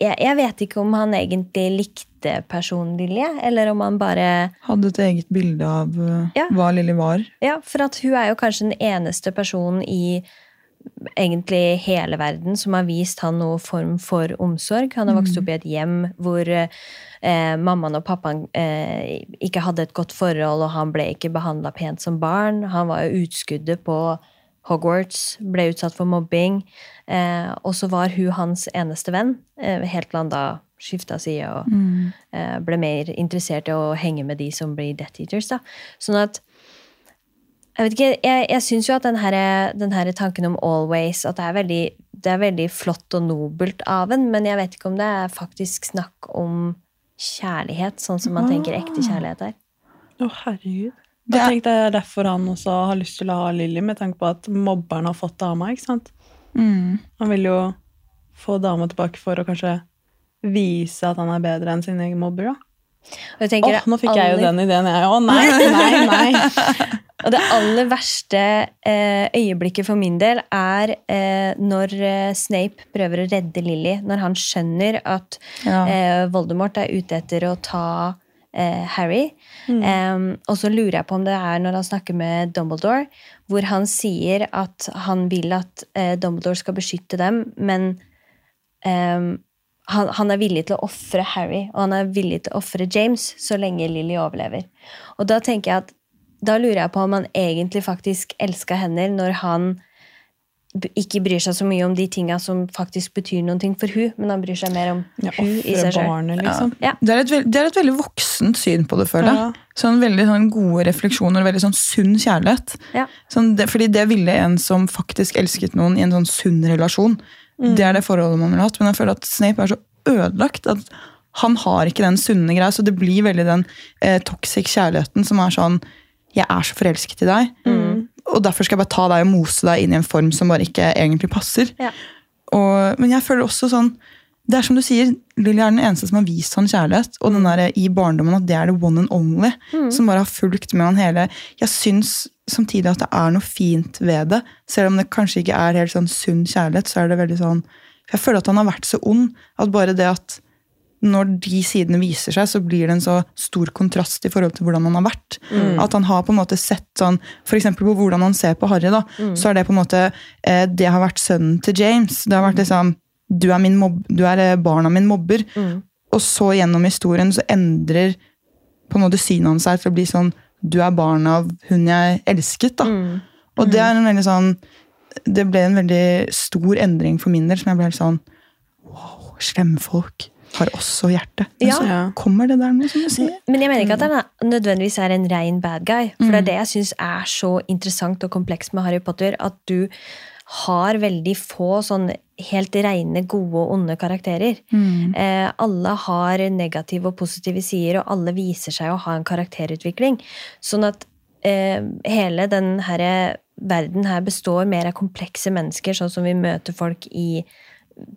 jeg, jeg vet ikke om han egentlig likte personen Lilje, eller om han bare Hadde et eget bilde av eh, Ja. hva Lilly var. Ja, for at hun er jo kanskje den eneste personen i egentlig hele verden som har vist han noen form for omsorg. Han har vokst opp i et hjem hvor eh, mammaen og pappaen eh, ikke hadde et godt forhold, og han ble ikke behandla pent som barn. Han var jo utskuddet på Hogwarts, ble utsatt for mobbing. Eh, og så var hun hans eneste venn, eh, helt til han da skifta side og eh, ble mer interessert i å henge med de som blir Death Eaters. da. Sånn at jeg vet ikke, jeg, jeg syns jo at den her, den her tanken om always at det er, veldig, det er veldig flott og nobelt av en, men jeg vet ikke om det er faktisk snakk om kjærlighet, sånn som man tenker ekte kjærlighet er. Å, herregud. Det er- det er derfor han også har lyst til å ha Lilly, med tanke på at mobberen har fått dama. ikke sant? Mm. Han vil jo få dama tilbake for å kanskje vise at han er bedre enn sin egen mobber. da. Tenker Åh, nå fikk jeg jo aller- den ideen, jeg òg. [LAUGHS] Nei, nei, nei. [LAUGHS] Og det aller verste eh, øyeblikket for min del er eh, når eh, Snape prøver å redde Lily. Når han skjønner at Ja. Voldemort er ute etter å ta Harry. Em, og så lurer jeg på om det er når han snakker med Dumbledore, hvor han sier at han vil at Dumbledore skal beskytte dem, men em, han, han er villig til å ofre Harry, og han er villig til å ofre James så lenge Lily overlever. Og da tenker jeg at da lurer jeg på om han egentlig faktisk elska henne når han ikke bryr seg så mye om de tinga som faktisk betyr noen ting for hun, men han bryr seg mer om Ja, hun i seg sjøl. liksom. Ja. Det, et, det er et veldig voksent syn på det, føler jeg. Ja. Sånn veldig sånn gode refleksjoner og veldig sånn sunn kjærlighet. Ja. Sånn det, fordi det ville en som faktisk elsket noen i en sånn sunn relasjon. Det er det forholdet man ville hatt. Men jeg føler at Snape er så ødelagt at han har ikke den sunne greia. Så det blir veldig den eh, toxic kjærligheten som er sånn Jeg er så forelsket i deg, og derfor skal jeg bare ta deg og mose deg inn i en form som bare ikke egentlig passer. Ja. Og, men jeg føler også sånn Det er som du sier, Lilly er den eneste som har vist han kjærlighet. Og den der, i barndommen at det er the one and only. Som bare har fulgt med han hele Jeg syns samtidig at det er noe fint ved det. Selv om det kanskje ikke er helt sånn sunn kjærlighet, så er det veldig sånn Jeg føler at han har vært så ond. At bare det at når de sidene viser seg, så blir det en så stor kontrast i forhold til hvordan han har vært. At han har på en måte sett sånn, eksempel på hvordan han ser på Harry, da, så er det på en måte eh, Det har vært sønnen til James. Det har vært liksom Du er, min mobb, du er barna barn av min mobber. Og så gjennom historien så endrer på en måte synet hans seg til å bli sånn Du er barn av hun jeg elsket, da. Og det er en veldig sånn Det ble en veldig stor endring for min del, som jeg ble helt sånn Wow, slemme folk har også hjerte. Men Ja. så kommer det der nå, som du sier. Men jeg mener ikke at han er- nødvendigvis er en rein bad guy. For det er det jeg syns er så interessant og komplekst med Harry Potter. At du har veldig få sånn helt reine, gode og onde karakterer. Eh, alle har negative og positive sider, og alle viser seg å ha en karakterutvikling. Sånn at eh, hele den her verden her består mer av komplekse mennesker, sånn som vi møter folk i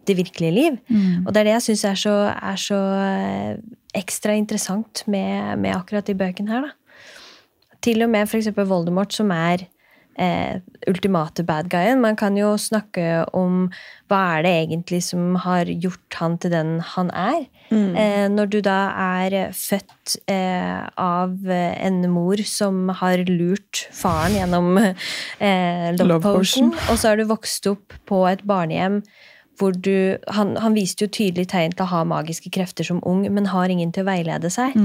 det virkelige liv. Og det er det jeg syns er så, er så eh, ekstra interessant med, med akkurat de bøkene her. Da. Til og med f.eks. Voldemort, som er eh, ultimate bad guyen. Man kan jo snakke om hva er det egentlig som har gjort han til den han er. Eh, når du da er født eh, av en mor som har lurt faren gjennom eh, love Love potion. potion, og så har du vokst opp på et barnehjem du han, han viste jo tydelig tegn til å ha magiske krefter som ung, men har ingen til å veilede seg.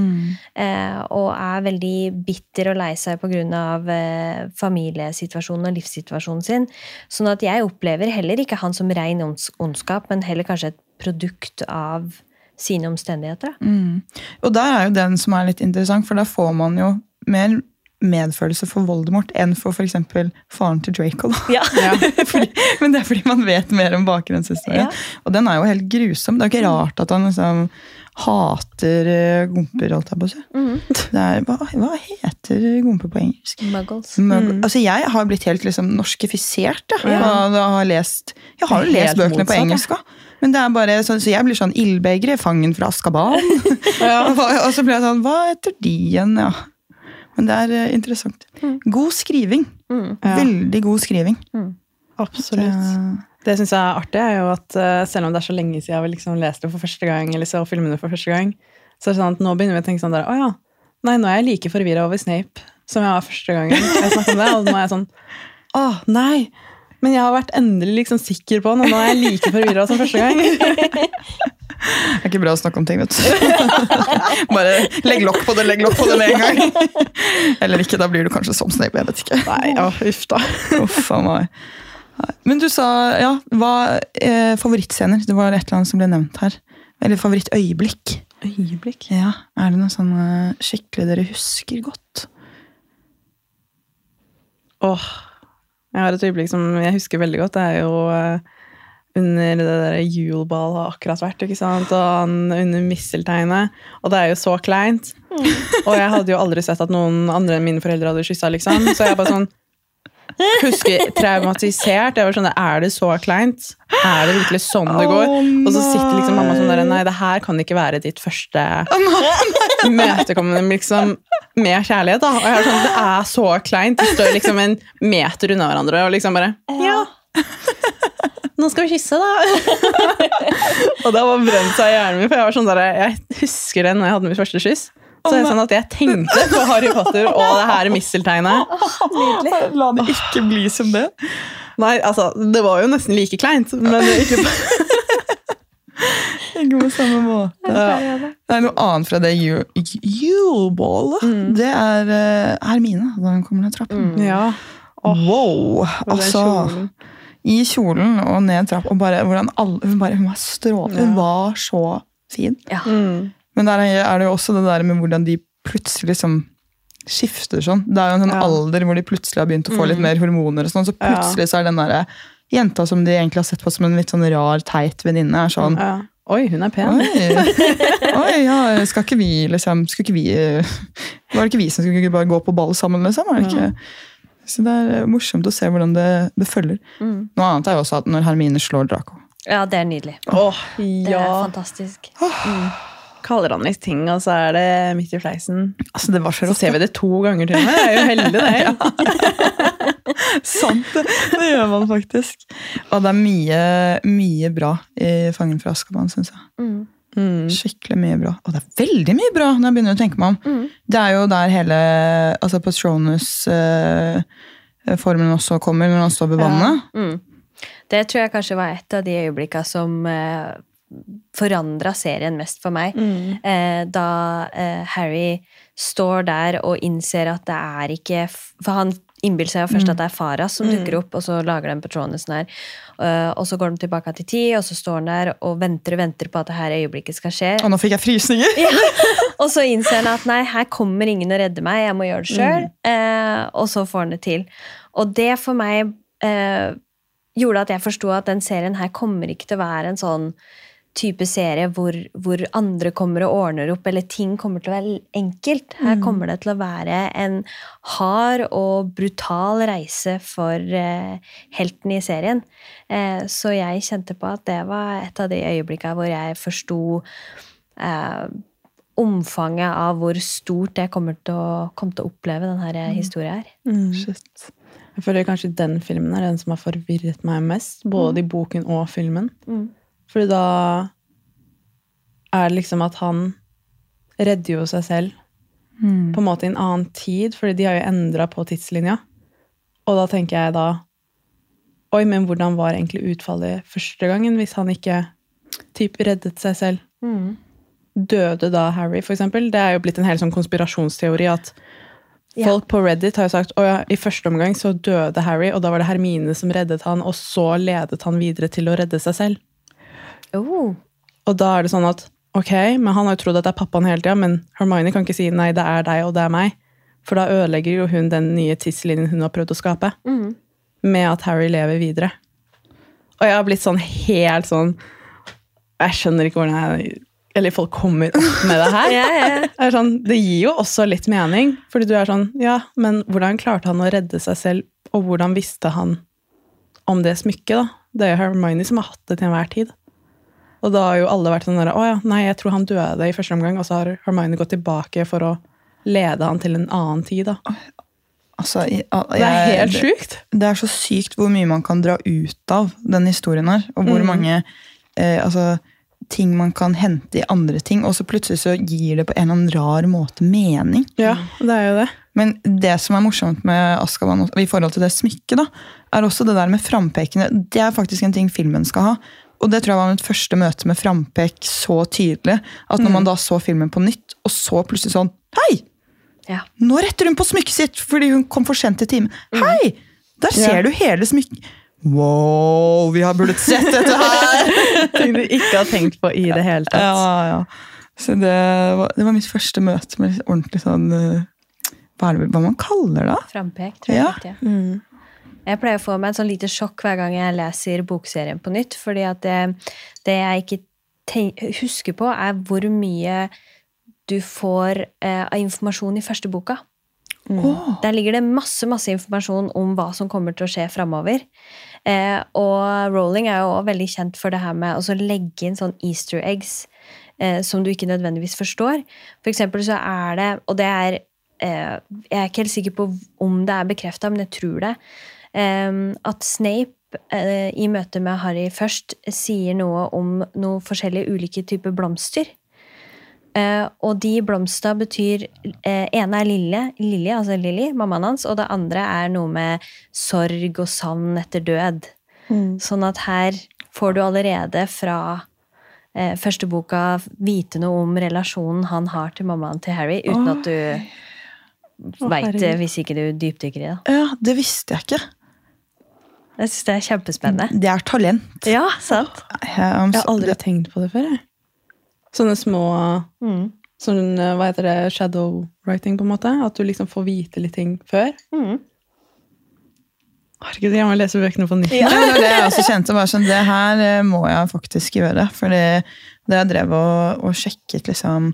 Eh, og er veldig bitter og lei seg pga. Eh, familiesituasjonen og livssituasjonen sin. Sånn at jeg opplever heller ikke han som ren ons ondskap, men heller kanskje et produkt av sine omstendigheter. Mm. Og der er jo den som er litt interessant, for da får man jo mer medfølelse for Voldemort enn for f.eks. faren til Draco. Ja. [LAUGHS] fordi, men det er fordi man vet mer om bakgrunnshistorien. Ja. Og den er jo helt grusom. Det er jo ikke rart at han liksom hater eh, gomper, holdt jeg på å si. Det hva, hva heter gomper på engelsk? Muggles. Mug altså Jeg har blitt helt liksom norskifisert. Ja. Ja. Og da har lest, jeg har jo lest bøkene motsatt, på engelsk òg. Men det er bare så, så jeg blir sånn ildbegeret, fangen fra Askaban. og [LAUGHS] [LAUGHS] og så blir jeg sånn Hva heter de igjen? Ja. Men det er eh, interessant. God skriving. Mm. Veldig god skriving. Absolutt. Det syns jeg er artig, er jo at eh, selv om det er så lenge siden vi liksom leste det for første gang, eller så filmene for første gang, så er det sånn at nå begynner vi å tenke sånn der Å ja. Nei, nå er jeg like forvirra over Snape som jeg var første gangen jeg snakket om det. Og nå er jeg sånn Å, nei! Men jeg har vært endelig liksom sikker på det, og nå er jeg like forvirra som første gang. [LAUGHS] Det er ikke bra å snakke om ting, vet du. Bare legg lokk på det, legg lokk på det med en gang. Eller ikke, da blir du kanskje som Snape. Jeg vet ikke. Nei, ja, uff da. Uff a meg. Men du sa ja, hva eh, favorittscener? Det var et eller annet som ble nevnt her. Eller favorittøyeblikk. Øyeblikk. Ja, Er det noe sånn eh, skikkelig dere husker godt? Åh, jeg har et øyeblikk som jeg husker veldig godt. Det er jo eh, under det der juleball har akkurat vært, ikke sant? og han under mistelteinet. Og det er jo så kleint. Og jeg hadde jo aldri sett at noen andre enn mine foreldre hadde kyssa, liksom. Så jeg bare sånn husker traumatisert. Jeg var sånn, Er det så kleint? Er det virkelig sånn det går? Og så sitter liksom mamma sånn der nei. Det her kan ikke være ditt første møtekommende liksom, med kjærlighet. da. Og jeg er sånn, Det er så kleint. De står liksom en meter unna hverandre og liksom bare Ja. Nå skal vi kysse, da! [LAUGHS] og det har brent seg i hjernen min. For jeg var sånn der, jeg husker det når jeg hadde mitt første kyss. Så er det sånn at jeg tenkte på Harry Potter og det her misteltegnet. La det ikke bli som det. Nei, altså, det var jo nesten like kleint, men ikke på Ikke på samme måte. Det er noe annet fra det jul- Mm. Det er eh, Hermine da hun kommer ned trappen. ja. Wow! Altså, kjolen. I kjolen og ned trappa. Og bare hvordan alle Hun, bare, hun var strålende. Hun var så fin. Ja. Mm. Men der er det jo også det der med hvordan de plutselig liksom skifter sånn. Det er jo en sånn Ja. alder hvor de plutselig har begynt å få litt Mm. mer hormoner, og sånn, så Ja. plutselig så er den der jenta som de egentlig har sett på som en litt sånn rar, teit venninne, er sånn Ja. Oi, hun er pen. Oi, [LAUGHS] oi ja, skal ikke vi liksom skal ikke vi, eh, Var det ikke vi som skulle bare gå på ball sammen, liksom? Er det ikke? Så det er eh, morsomt å se hvordan det, det følger. Mm. Noe annet er jo også at når Hermine slår Draco. ja, det er nydelig. Åh, Det er ja. fantastisk. Kaller han litt ting, og så er det midt i fleisen. Altså, det var så Så ser vi det to ganger til og med. Jeg er jo heldig, det. [LAUGHS] Sant, det. Det gjør man faktisk. Og det er mye, mye bra i Fangen fra Askaban', syns jeg. Mm. Mm. Skikkelig mye bra. Og det er veldig mye bra når jeg begynner å tenke meg om. Mm. Det er jo der hele altså Patronus-formen også kommer, når han står ved vannet. Mm. Det tror jeg kanskje var et av de øyeblikkene som eh, forandra serien mest for meg. Mm. Eh, da eh, Harry står der og innser at det er ikke For han innbiller seg jo først at det er Farah som dukker opp, og så lager den Patronusen her. Eh, og så går de tilbake til ti, og så står han der og venter og venter på at det her øyeblikket skal skje. Og nå fikk jeg frysninger! [LAUGHS] Og så innser han at nei, her kommer ingen å redde meg, jeg må gjøre det sjøl. Eh, og så får han det til. Og det for meg eh, gjorde at jeg forsto at den serien her kommer ikke til å være en sånn type serie hvor, hvor andre kommer og ordner opp, eller ting kommer til å være enkelt. Her kommer det til å være en hard og brutal reise for eh, helten i serien. Eh, så jeg kjente på at det var et av de øyeblikkene hvor jeg forsto eh, omfanget av hvor stort jeg kommer til å, kom til å oppleve denne historien her. Mm. Shit. Jeg føler kanskje den filmen er den som har forvirret meg mest, både i boken og filmen. Mm. Fordi da er det liksom at han redder jo seg selv Mm. på en måte i en annen tid, fordi de har jo endra på tidslinja. Og da tenker jeg da Oi, men hvordan var egentlig utfallet første gangen hvis han ikke typ reddet seg selv? Mm. Døde da Harry, for eksempel? Det er jo blitt en hel sånn konspirasjonsteori at Ja. folk på Reddit har jo sagt at ja, i første omgang så døde Harry, og da var det Hermine som reddet han, og så ledet han videre til å redde seg selv. Oh. Og da er det sånn at ok, men han har jo trodd at det er pappaen hele tida, men Hermione kan ikke si nei, det er deg og det er meg. For da ødelegger jo hun den nye tidslinjen hun har prøvd å skape, Mm. med at Harry lever videre. Og jeg har blitt sånn helt sånn Jeg skjønner ikke hvordan jeg Eller folk kommer opp med det her. [LAUGHS] Det, er sånn, det gir jo også litt mening, fordi du er sånn Ja, men hvordan klarte han å redde seg selv, og hvordan visste han om det smykket, da? Det er jo Hermione som har hatt det til enhver tid. Og da har jo alle vært sånn der, Å ja, nei, jeg tror han døde i første omgang, og så har Hermione gått tilbake for å lede han til en annen tid, da. Altså, jeg, jeg, Det er helt sjukt. Det er så sykt hvor mye man kan dra ut av den historien her. Og hvor Mm. mange eh, altså, ting man kan hente i andre ting. Og så plutselig så gir det på en eller annen rar måte mening. Ja, det er jo det. Men det som er morsomt med Askaban i forhold til det smykket, da, er også det der med frampekene. Det er faktisk en ting filmen skal ha. Og det tror jeg var mitt første møte med frampek så tydelig. At når man da så filmen på nytt, og så plutselig sånn Hei! Ja. Nå retter hun på smykket sitt fordi hun kom for sent til timen. Hei! Der ser Ja. du hele smykket. Wow, vi har burde sett dette her! [LAUGHS] Ting du ikke har tenkt på i det hele tatt. ja, ja. Så det var, det var mitt første møte med ordentlig sånn eh, Hva er det hva man kaller det? Frampek, tror jeg. Ja. ja. Mm. Jeg pleier å få meg et sånn lite sjokk hver gang jeg leser bokserien på nytt. fordi at det, det jeg ikke tenk, husker på, er hvor mye du får eh, av informasjon i første boka. Åh, Der ligger det masse masse informasjon om hva som kommer til å skje framover. Eh, og Rowling er jo også veldig kjent for det her med å legge inn sånn easter eggs eh, som du ikke nødvendigvis forstår. For eksempel så er det, og det er eh, Jeg er ikke helt sikker på om det er bekrefta, men jeg tror det. At Snape eh, i møte med Harry først sier noe om noen forskjellige ulike typer blomster. Eh, og de blomsta betyr eh, ene er Lille, lille, altså Lilly, mammaen hans, og det andre er noe med sorg og savn etter død. Mm. Sånn at her får du allerede fra eh, første boka vite noe om relasjonen han har til mammaen til Harry, uten at du veit det hvis ikke du dypdykker i det. ja, det visste jeg ikke. Jeg syns det er kjempespennende. Det er talent. Ja, sant? Jeg, am- Jeg har aldri det- tenkt på det før. Jeg. Sånne små Mm. sånn, Hva heter det? Shadow writing, på en måte? At du liksom får vite litt ting før. Mm. Herregud, jeg må lese bøkene på nytt. Ja, [LAUGHS] det var det jeg også kjente. Bare sånn, det her eh, må jeg faktisk gjøre. Fordi da jeg drev og, og sjekket liksom,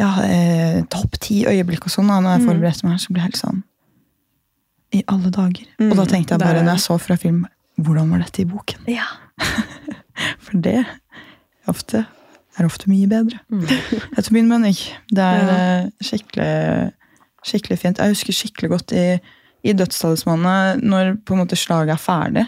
ja, eh, topp ti øyeblikk og sånn, da når jeg Mm. forberedte meg så ble jeg helt sånn I alle dager. Mm, og da tenkte jeg bare, er- når jeg så fra film, hvordan var dette i boken? Ja. [LAUGHS] For det er ofte, er ofte mye bedre. Mm. [LAUGHS] Etter min mening. Det er Ja. eh, skikkelig, skikkelig fint. Jeg husker skikkelig godt i, i Dødstalismanet, når på en måte slaget er ferdig,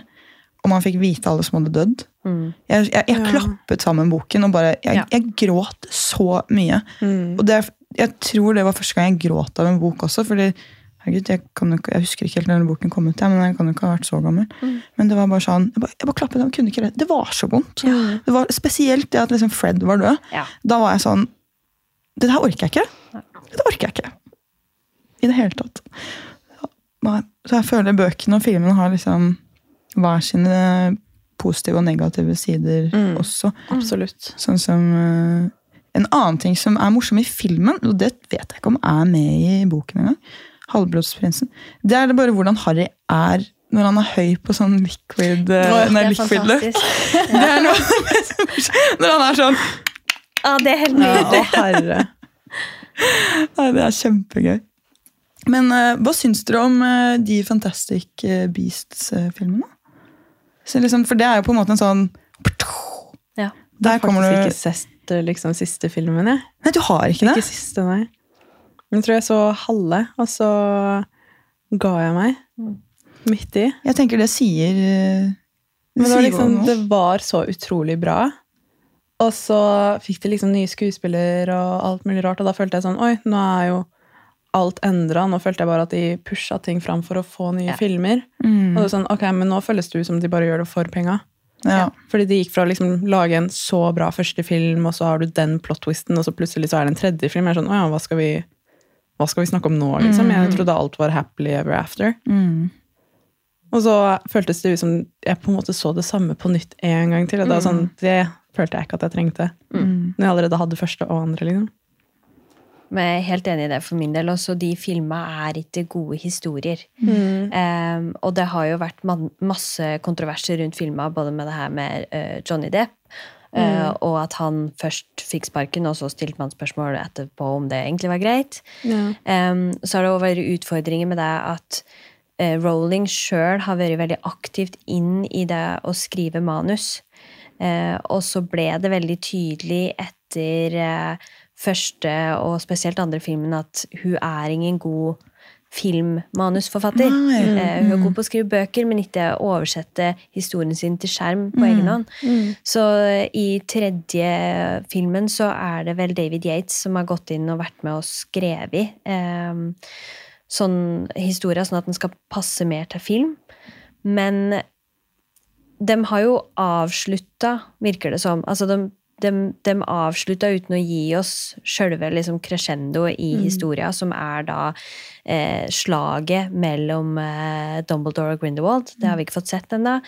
og man fikk vite alle som hadde dødd. Mm. Jeg, jeg, jeg Ja. klappet sammen boken, og bare, jeg, jeg gråt så mye. Mm. Og det, jeg tror det var første gang jeg gråt av en bok også, fordi herregud, jeg, kan ikke, jeg husker ikke helt når boken kom ut, men jeg kan jo ikke ha vært så gammel. Mm. Men det var bare sånn, jeg bare, jeg bare klappet, jeg kunne ikke det. Det var så vondt. Ja. Det var Spesielt det at liksom Fred var død. Ja. Da var jeg sånn Det her orker jeg ikke. Det orker jeg ikke. I det hele tatt. Så jeg føler bøkene og filmene har liksom hver sine positive og negative sider Mm. også. Absolutt. Sånn som eh, En annen ting som er morsom i filmen, og det vet jeg ikke om er med i boken engang, Halvblodsprinsen, det er det bare hvordan Harry er når han er høy på sånn liquid, oh, nei, liquid løp. [LAUGHS] Det er noe av [LAUGHS] det. Når han er sånn Ja, det er helt nydelig. Ja, herre. [LAUGHS] Nei, det er kjempegøy. Men uh, hva syns dere om uh, de Fantastic Beasts-filmene? Liksom, for det er jo på en måte en sånn Ja. Der Jeg har faktisk du ikke sett liksom, siste filmen, jeg. Nei, du har ikke det? Ikke siste, nei. Jeg tror jeg så halve, og så ga jeg meg. Mm. Midt i. Jeg tenker det sier det Men det var, liksom, det var så utrolig bra. Og så fikk de liksom nye skuespillere og alt mulig rart, og da følte jeg sånn Oi, nå er jo alt endra. Nå følte jeg bare at de pusha ting fram for å få nye Ja. filmer. Mm. Og det er sånn, ok, Men nå føles det ut som de bare gjør det for penga. Ja. Fordi de gikk fra å liksom lage en så bra første film, og så har du den plot-twisten, og så plutselig så er det en tredje film. Jeg er sånn, ja, hva skal vi, hva skal vi snakke om nå, liksom? Jeg trodde alt var happily ever after. Mm. Og så føltes det ut som jeg på en måte så det samme på nytt en gang til. Og det, var sånn, det følte jeg ikke at jeg trengte. Mm. Når jeg allerede hadde første og andre, liksom. Men jeg er helt enig i det for min del. Også de filma er ikke gode historier. Em, og det har jo vært masse kontroverser rundt filma, både med det her med uh, Johnny Depp, eh, og at han først fikk sparken, og så stilte man spørsmål etterpå om det egentlig var greit. Em, så har det vært utfordringer med det at eh, Rowling sjøl har vært veldig aktivt inn i det å skrive manus. Eh, og så ble det veldig tydelig etter første og spesielt andre filmen at hun er ingen god filmmanusforfatter. Eh, hun er god på å skrive bøker, men ikke oversette historien sin til skjerm på egen hånd. Så eh, i tredje filmen så er det vel David Yates som har gått inn og vært med og skrevet eh, sånn historie, sånn at den skal passe mer til film. Men de har jo avslutta, virker det som. Altså de, de, de avslutta uten å gi oss sjølve liksom crescendo i historia, som er da eh, slaget mellom eh, Dumbledore og Grindelwald. Det har vi ikke fått sett ennå.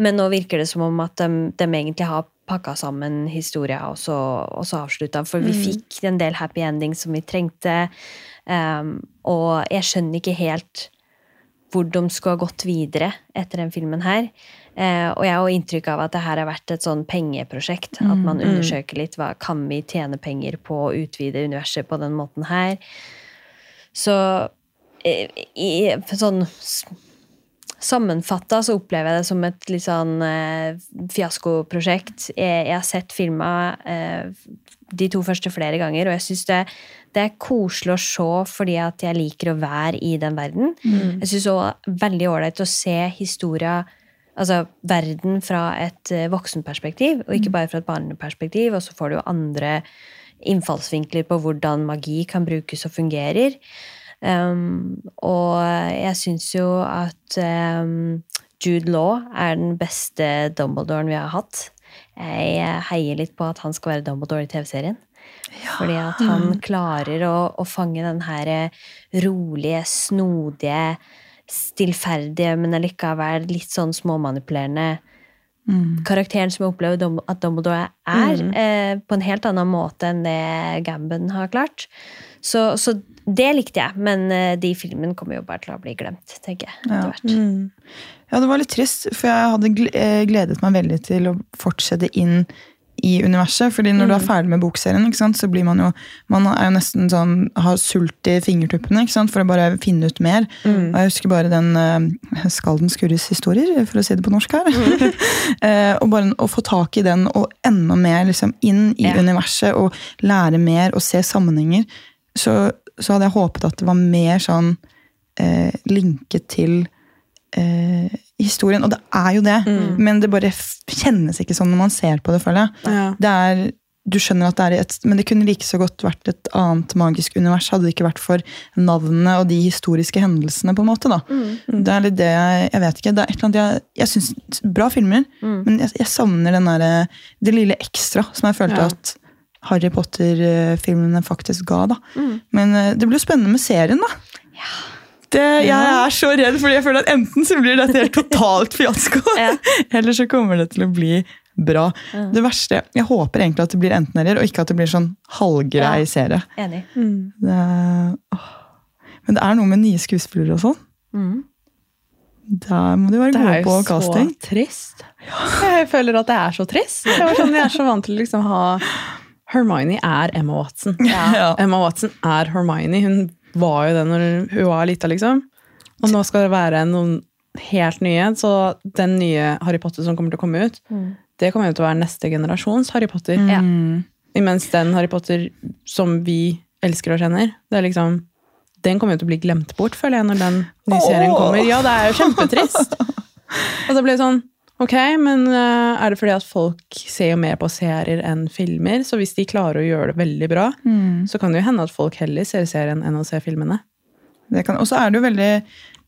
Men nå virker det som om at de, de egentlig har pakka sammen historia og så, og så avslutta. For vi fikk en del happy endings som vi trengte. Um, og jeg skjønner ikke helt hvor de skulle ha gått videre etter den filmen her. Eh, og jeg har inntrykk av at det her har vært et sånn pengeprosjekt. At man undersøker litt hva kan vi tjene penger på å utvide universet på den måten her. Så eh, i, sånn Sammenfatta så opplever jeg det som et litt sånn eh, fiaskoprosjekt. Jeg, jeg har sett filma eh, de to første flere ganger, og jeg syns det, det er koselig å se fordi at jeg liker å være i den verden. Jeg syns òg veldig ålreit å se historia Altså verden fra et eh, voksenperspektiv, og ikke bare fra et barneperspektiv. Og så får du jo andre innfallsvinkler på hvordan magi kan brukes og fungerer. Um, og jeg syns jo at um, Jude Law er den beste Dumbledoren vi har hatt. Jeg heier litt på at han skal være Dumbledore i TV-serien. Fordi at han klarer å, å fange den her rolige, snodige, stillferdige, men allikevel litt sånn småmanipulerende karakteren som jeg opplever at Dumbledore er, eh, på en helt annen måte enn det Gambon har klart. Så, så det likte jeg, men eh, de filmene kommer jo bare til å bli glemt, tenker jeg. Ja. Mm. Ja, det var litt trist, for jeg hadde eh, gledet meg veldig til å fortsette inn i universet. fordi når du er ferdig med bokserien, sant, så blir man jo man er jo nesten sånn, har sult i fingertuppene sant, for å bare finne ut mer. Og jeg husker bare den uh, Skalden skurres historier, for å si det på norsk her. [LAUGHS] Eh, og bare å få tak i den og enda mer liksom, inn i Ja. universet og lære mer og se sammenhenger, så, så hadde jeg håpet at det var mer sånn uh, linket til eh, historien. Og det er jo det, men det bare kjennes ikke sånn når man ser på det, føler jeg. Ja. Det er, du skjønner at det er et, Men det kunne like så godt vært et annet magisk univers, hadde det ikke vært for navnene og de historiske hendelsene. på en måte da. Det er litt det jeg, jeg vet ikke. Det er et eller annet jeg, jeg synes, Bra filmer, men jeg, jeg savner den der, det lille ekstra som jeg følte Ja. at Harry Potter-filmene faktisk ga. da. Men eh, det blir jo spennende med serien, da. Det, jeg er så redd, fordi jeg føler at enten så blir dette helt totalt fiasko, Ja. [LAUGHS] eller så kommer det til å bli bra. Det verste, Jeg håper egentlig at det blir enten-eller, og ikke at det blir sånn halvgrei Ja. serie. Enig. Det, er- Men det er noe med nye skuespillere og sånn. Mm. Der må de være Det er jo så trist. Jeg føler at det er så trist. Jeg, var sånn, jeg er så vant til å liksom ha Hermione er Emma Watson. [LAUGHS] Ja. Emma Watson er Hermione. Hun var jo det når hun var lita, liksom. Og nå skal det være noen helt nye. Så den nye Harry Potter som kommer til å komme ut, det kommer jo til å være neste generasjons Harry Potter. Mm. Imens den Harry Potter som vi elsker og kjenner, det er liksom den kommer jo til å bli glemt bort, føler jeg, når den nye serien kommer. Ja, det er jo kjempetrist. [LAUGHS] Og så blir det sånn Ok, men eh, er det fordi at folk ser jo mer på serier enn filmer? Så hvis de klarer å gjøre det veldig bra, så kan det jo hende at folk heller ser serien enn å se filmene. Det kan- Og så er det jo veldig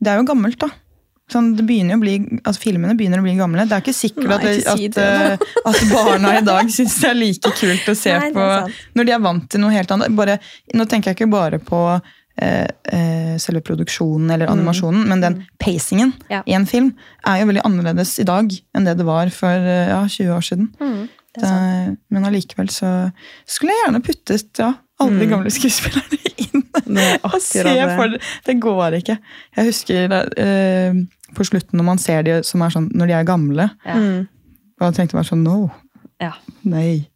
Det er jo gammelt, da. Sånn, bli, altså Filmene begynner å bli gamle. Det er ikke sikkert Nei, at, ikke si at, det, eh, at barna i dag syns det er like kult å se Nei, på når de er vant til noe helt annet. Bare, nå tenker jeg ikke bare på selve produksjonen eller animasjonen, men den pacingen Ja. i en film er jo veldig annerledes i dag enn det det var for eh, ja, 20 år siden. Mm, det men allikevel så skulle jeg gjerne puttet ja, alle de gamle skuespillerne [LAUGHS] inn. Og se det. for det. Det går ikke. Jeg husker eh, på slutten når man ser de som er sånn, når de er gamle. Ja. Mm. Og jeg tenkte bare sånn No. Ja. Nei.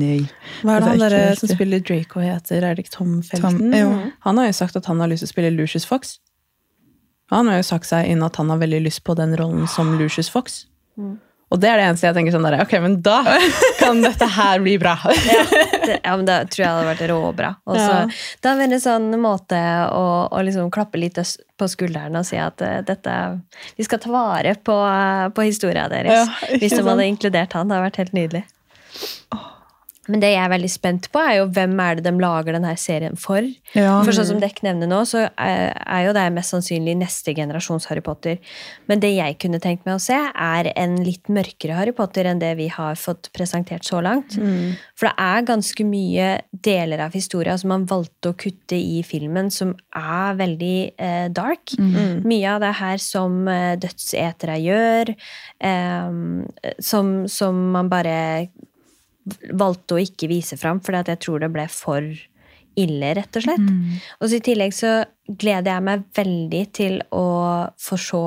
Nei. Hva er det Det er han ikke der som spiller Draco heter? Er det ikke Tom Felton? Tom- jo. Han har jo sagt at han har lyst til å spille Lucius Fox. Han har jo sagt seg inn at han har veldig lyst på den rollen som Lucius Fox. Og det er det eneste jeg tenker sånn der, ok, men da [LAUGHS] kan dette her bli bra. Det, ja, men Da tror jeg det hadde vært råbra. Og så Ja. Det er en veldig sånn måte å, å liksom klappe litt på skulderen og si at uh, dette Vi skal ta vare på, uh, på historia deres. Ja, hvis de hadde inkludert han. Det hadde vært helt nydelig. Men det jeg er veldig spent på, er jo hvem er det de lager denne serien for. Ja. For sånn som Dekk nevner nå, så er jo det mest sannsynlig neste generasjons Harry Potter. Men det jeg kunne tenkt meg å se, er en litt mørkere Harry Potter enn det vi har fått presentert så langt. For det er ganske mye deler av historia som man valgte å kutte i filmen, som er veldig eh, dark. Mye av det her som eh, dødsetere gjør, eh, som, som man bare valgte å ikke vise fram, fordi jeg tror det ble for ille, rett og slett. Og så I tillegg så gleder jeg meg veldig til å få se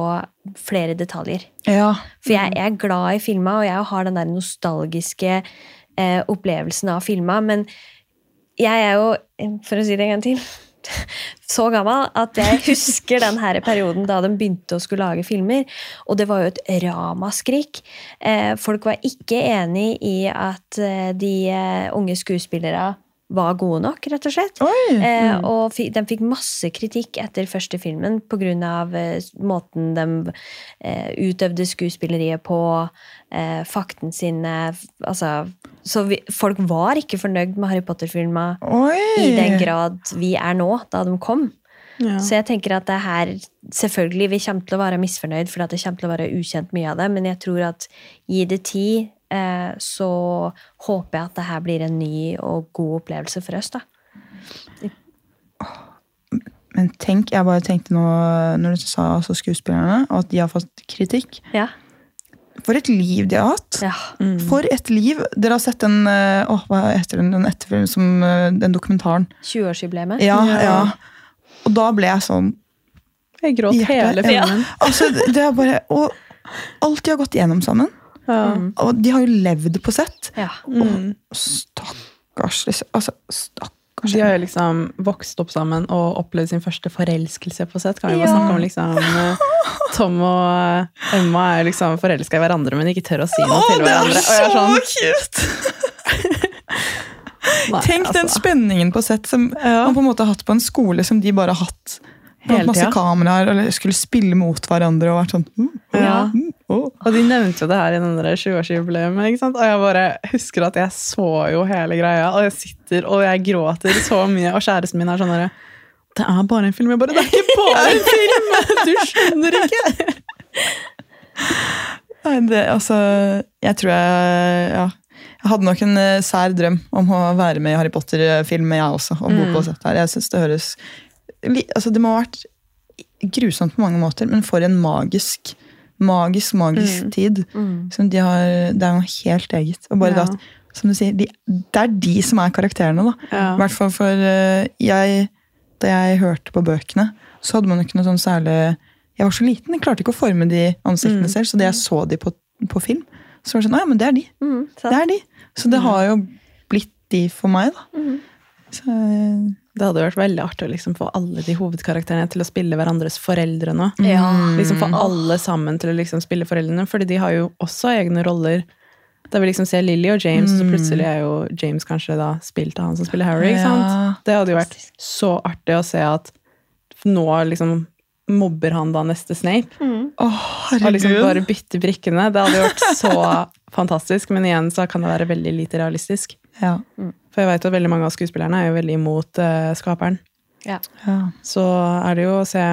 flere detaljer. ja. For jeg, jeg er glad i filma, og jeg har den der nostalgiske eh, opplevelsen av filma, men jeg er jo, for å si det en gang til, [LAUGHS] så gammel at jeg husker den her perioden da de begynte å skulle lage filmer. Og det var jo et ramaskrik. Eh, folk var ikke enig i at eh, de eh, unge skuespillere var gode nok, rett og slett. Oi! Eh, og de fikk masse kritikk etter første filmen pga. Eh, måten de eh, utøvde skuespilleriet på, eh, fakten sine altså, Så vi, folk var ikke fornøyd med Harry Potter-filma i den grad vi er nå, da de kom. Ja. Så jeg tenker at det her Selvfølgelig vi kommer til å være misfornøyd, for det kommer til å være ukjent mye av det, men jeg tror at gi det tid, eh, så håper jeg at det her blir en ny og god opplevelse for oss. da. Men tenk, jeg bare tenkte nå når du sa altså skuespillerne, at de har fått kritikk. Ja. For et liv de har hatt! ja. For et liv! Dere har sett den eh, åh, hva heter den, den etterfilmen som eh, den dokumentaren? 20-årsjubileet. Ja, Ja. ja. Og da ble jeg sånn Jeg gråt hele hele ja. Altså, det er bare Og alt de har gått igjennom sammen. Ja. Og de har jo levd på sett. Ja. Mm. Stakkars, liksom. Altså, stakkars. De har jo liksom vokst opp sammen og opplevd sin første forelskelse på sett. Kan vi bare Ja. snakke om liksom eh, Tom og eh, Emma er jo liksom forelska i hverandre, men ikke tør å si noe Åh, til er hverandre. Det er så sånn, cute! [LAUGHS] nei, Tenk den altså. spenningen på sett som Ja. man på en måte har hatt på en skole som de bare har hatt. Hele masse kameraer, eller skulle spille mot hverandre og vært sånn mm, oh, Ja. mm, oh. Og de nevnte jo det her i den 20-årsjubileet. Og jeg bare husker at jeg så jo hele greia, og jeg sitter og jeg gråter så mye. Og kjæresten min er sånn herre Det er bare en film. Jeg bare Det er ikke bare en film! Du skjønner ikke! Nei, det, altså, jeg tror jeg ja. Jeg hadde nok en eh, sær drøm om å være med i Harry Potter-film, jeg også. Og bo på sett her. Jeg synes Det høres altså, Det må ha vært grusomt på mange måter, men for en magisk magisk, magisk tid. Som de har, det er noe helt eget. Og bare Ja. det at, som du sier, de, det er de som er karakterene. da. Ja. I hvert fall for uh, jeg, Da jeg hørte på bøkene, så hadde man ikke noe sånn særlig Jeg var så liten, jeg klarte ikke å forme de ansiktene selv, så da jeg så de på, på film, så var det sånn, «Å ja, men det er de. Mm. Det er de. Så det har jo blitt de for meg, da. Mm. Så, eh, Det hadde vært veldig artig å liksom få alle de hovedkarakterene til å spille hverandres foreldre nå. Ja. Liksom Få alle sammen til å liksom spille foreldrene, fordi de har jo også egne roller. Da vi liksom ser Lily og James, og så plutselig er jo James kanskje da spilt av han som spiller Harry. ikke Ja. sant? Det hadde jo vært så artig å se at nå liksom mobber han da neste Snape. Å, Og liksom bare bytter brikkene. Det hadde vært så [LAUGHS] fantastisk, men igjen så kan det være veldig lite realistisk. Ja. For jeg vet at veldig mange av skuespillerne er jo veldig imot eh, skaperen. Ja. Ja. Så er det jo å se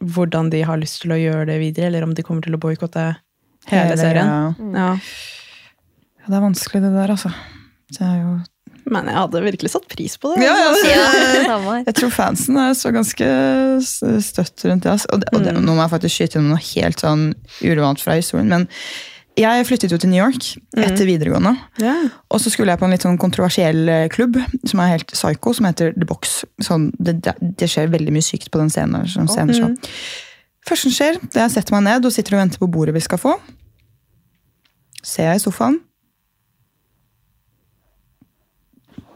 hvordan de har lyst til å gjøre det videre, eller om de kommer til å boikotte hele serien. Ja. Ja. Ja, det er vanskelig, det der, altså. Det er jo Men jeg hadde virkelig satt pris på det. Ja, ja, altså. Jeg tror fansen er så ganske støtt rundt det. Altså. Og, det, og det, nå må jeg faktisk skyte inn noe helt sånn urvant fra historien. Men jeg flyttet jo til New York etter videregående. Yeah. Og så skulle jeg på en litt sånn kontroversiell eh, klubb som er helt psycho, som heter The Box. Sånn, det, det, skjer veldig mye sykt på den scenen. Sånn sceneshow. Først som skjer, det er jeg setter meg ned og sitter og venter på bordet vi skal få. Ser jeg i sofaen.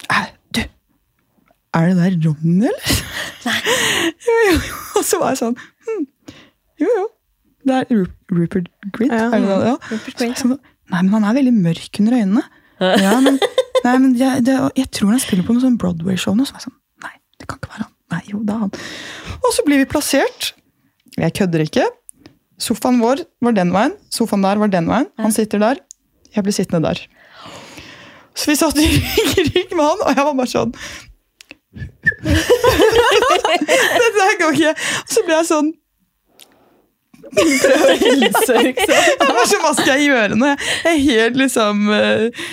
«Æ, Du, er det der Ronny, eller? [LAUGHS] jo, jo, jo. Og så var jeg sånn hm, Jo, jo. Det er Ru- Rupert Grint. Ja. Er det det? Ja. Rupert Så Grint, jeg sånn, Nei, men han er veldig mørk under øynene. Ja, men, nei, men jeg, det, jeg tror han spiller på noe sånn Broadway-show nå. Så jeg sånn, nei, det kan ikke være han. Nei, jo, det er han. Og så blir vi plassert. Jeg kødder ikke. Sofaen vår var den veien, sofaen der var den veien. Han sitter der, jeg blir sittende der. Så vi satt i rygg i rygg med han, og jeg var bare sånn [LAUGHS] Dette her går ikke. Og så ble jeg sånn Prøv å hilse, liksom. [LAUGHS] Jeg var Hva skal jeg gjøre nå? Jeg er helt liksom eh,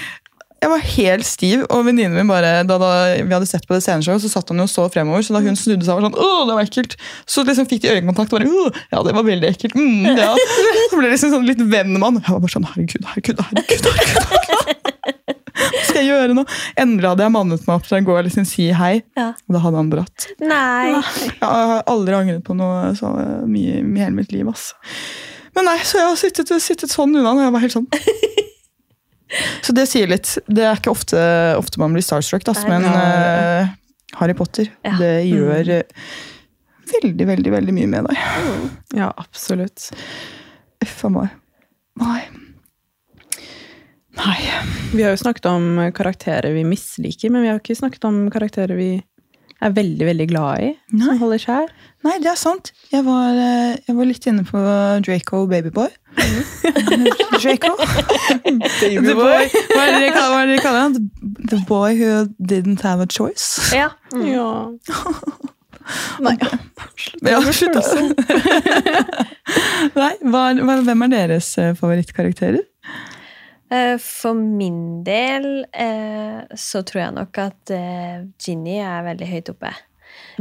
Jeg var helt stiv, og venninnen min bare da, da vi hadde sett på det sceneshowet, så satt han jo så fremover, så da hun snudde seg var sånn Åh, det var ekkelt, så liksom fikk de øyekontakt og bare Åh, Ja, det var veldig ekkelt. Mm, ja. [LAUGHS] Så ble det liksom sånn litt venn med han. Jeg var bare sånn Herregud, herregud, herregud. herregud, herregud. [LAUGHS] Hva skal jeg gjøre nå? Endelig hadde jeg mannet meg opp til å gå og liksom si hei, Ja. og da hadde han dratt. Nei. Jeg har aldri angret på noe så mye i hele mitt liv. ass. Men nei, så jeg har sittet, sittet sånn unna, og jeg var helt sånn. [LAUGHS] Så det sier litt. Det er ikke ofte, ofte man blir starstruck, ass, men eh, Harry Potter, Ja. det gjør eh, veldig, veldig veldig mye med deg. Ja, absolutt. Uff a meg. Nei. Nei. Vi har jo snakket om karakterer vi misliker, men vi har ikke snakket om karakterer vi er veldig, veldig glad i. Nei. Som holder skjær. Nei, det er sant. Jeg var, eh, jeg var litt inne på Draco Babyboy. [LAUGHS] Draco. Babyboy. boy. Hva er det dere kaller, er han? The, boy who didn't have a choice. Ja. Mm. Ja. [LAUGHS] Nei. Ja, slutt da. [LAUGHS] Nei, hva, hva, hvem er deres eh, favorittkarakterer? Eh, For min del eh, så tror jeg nok at eh, Ginny er veldig høyt oppe.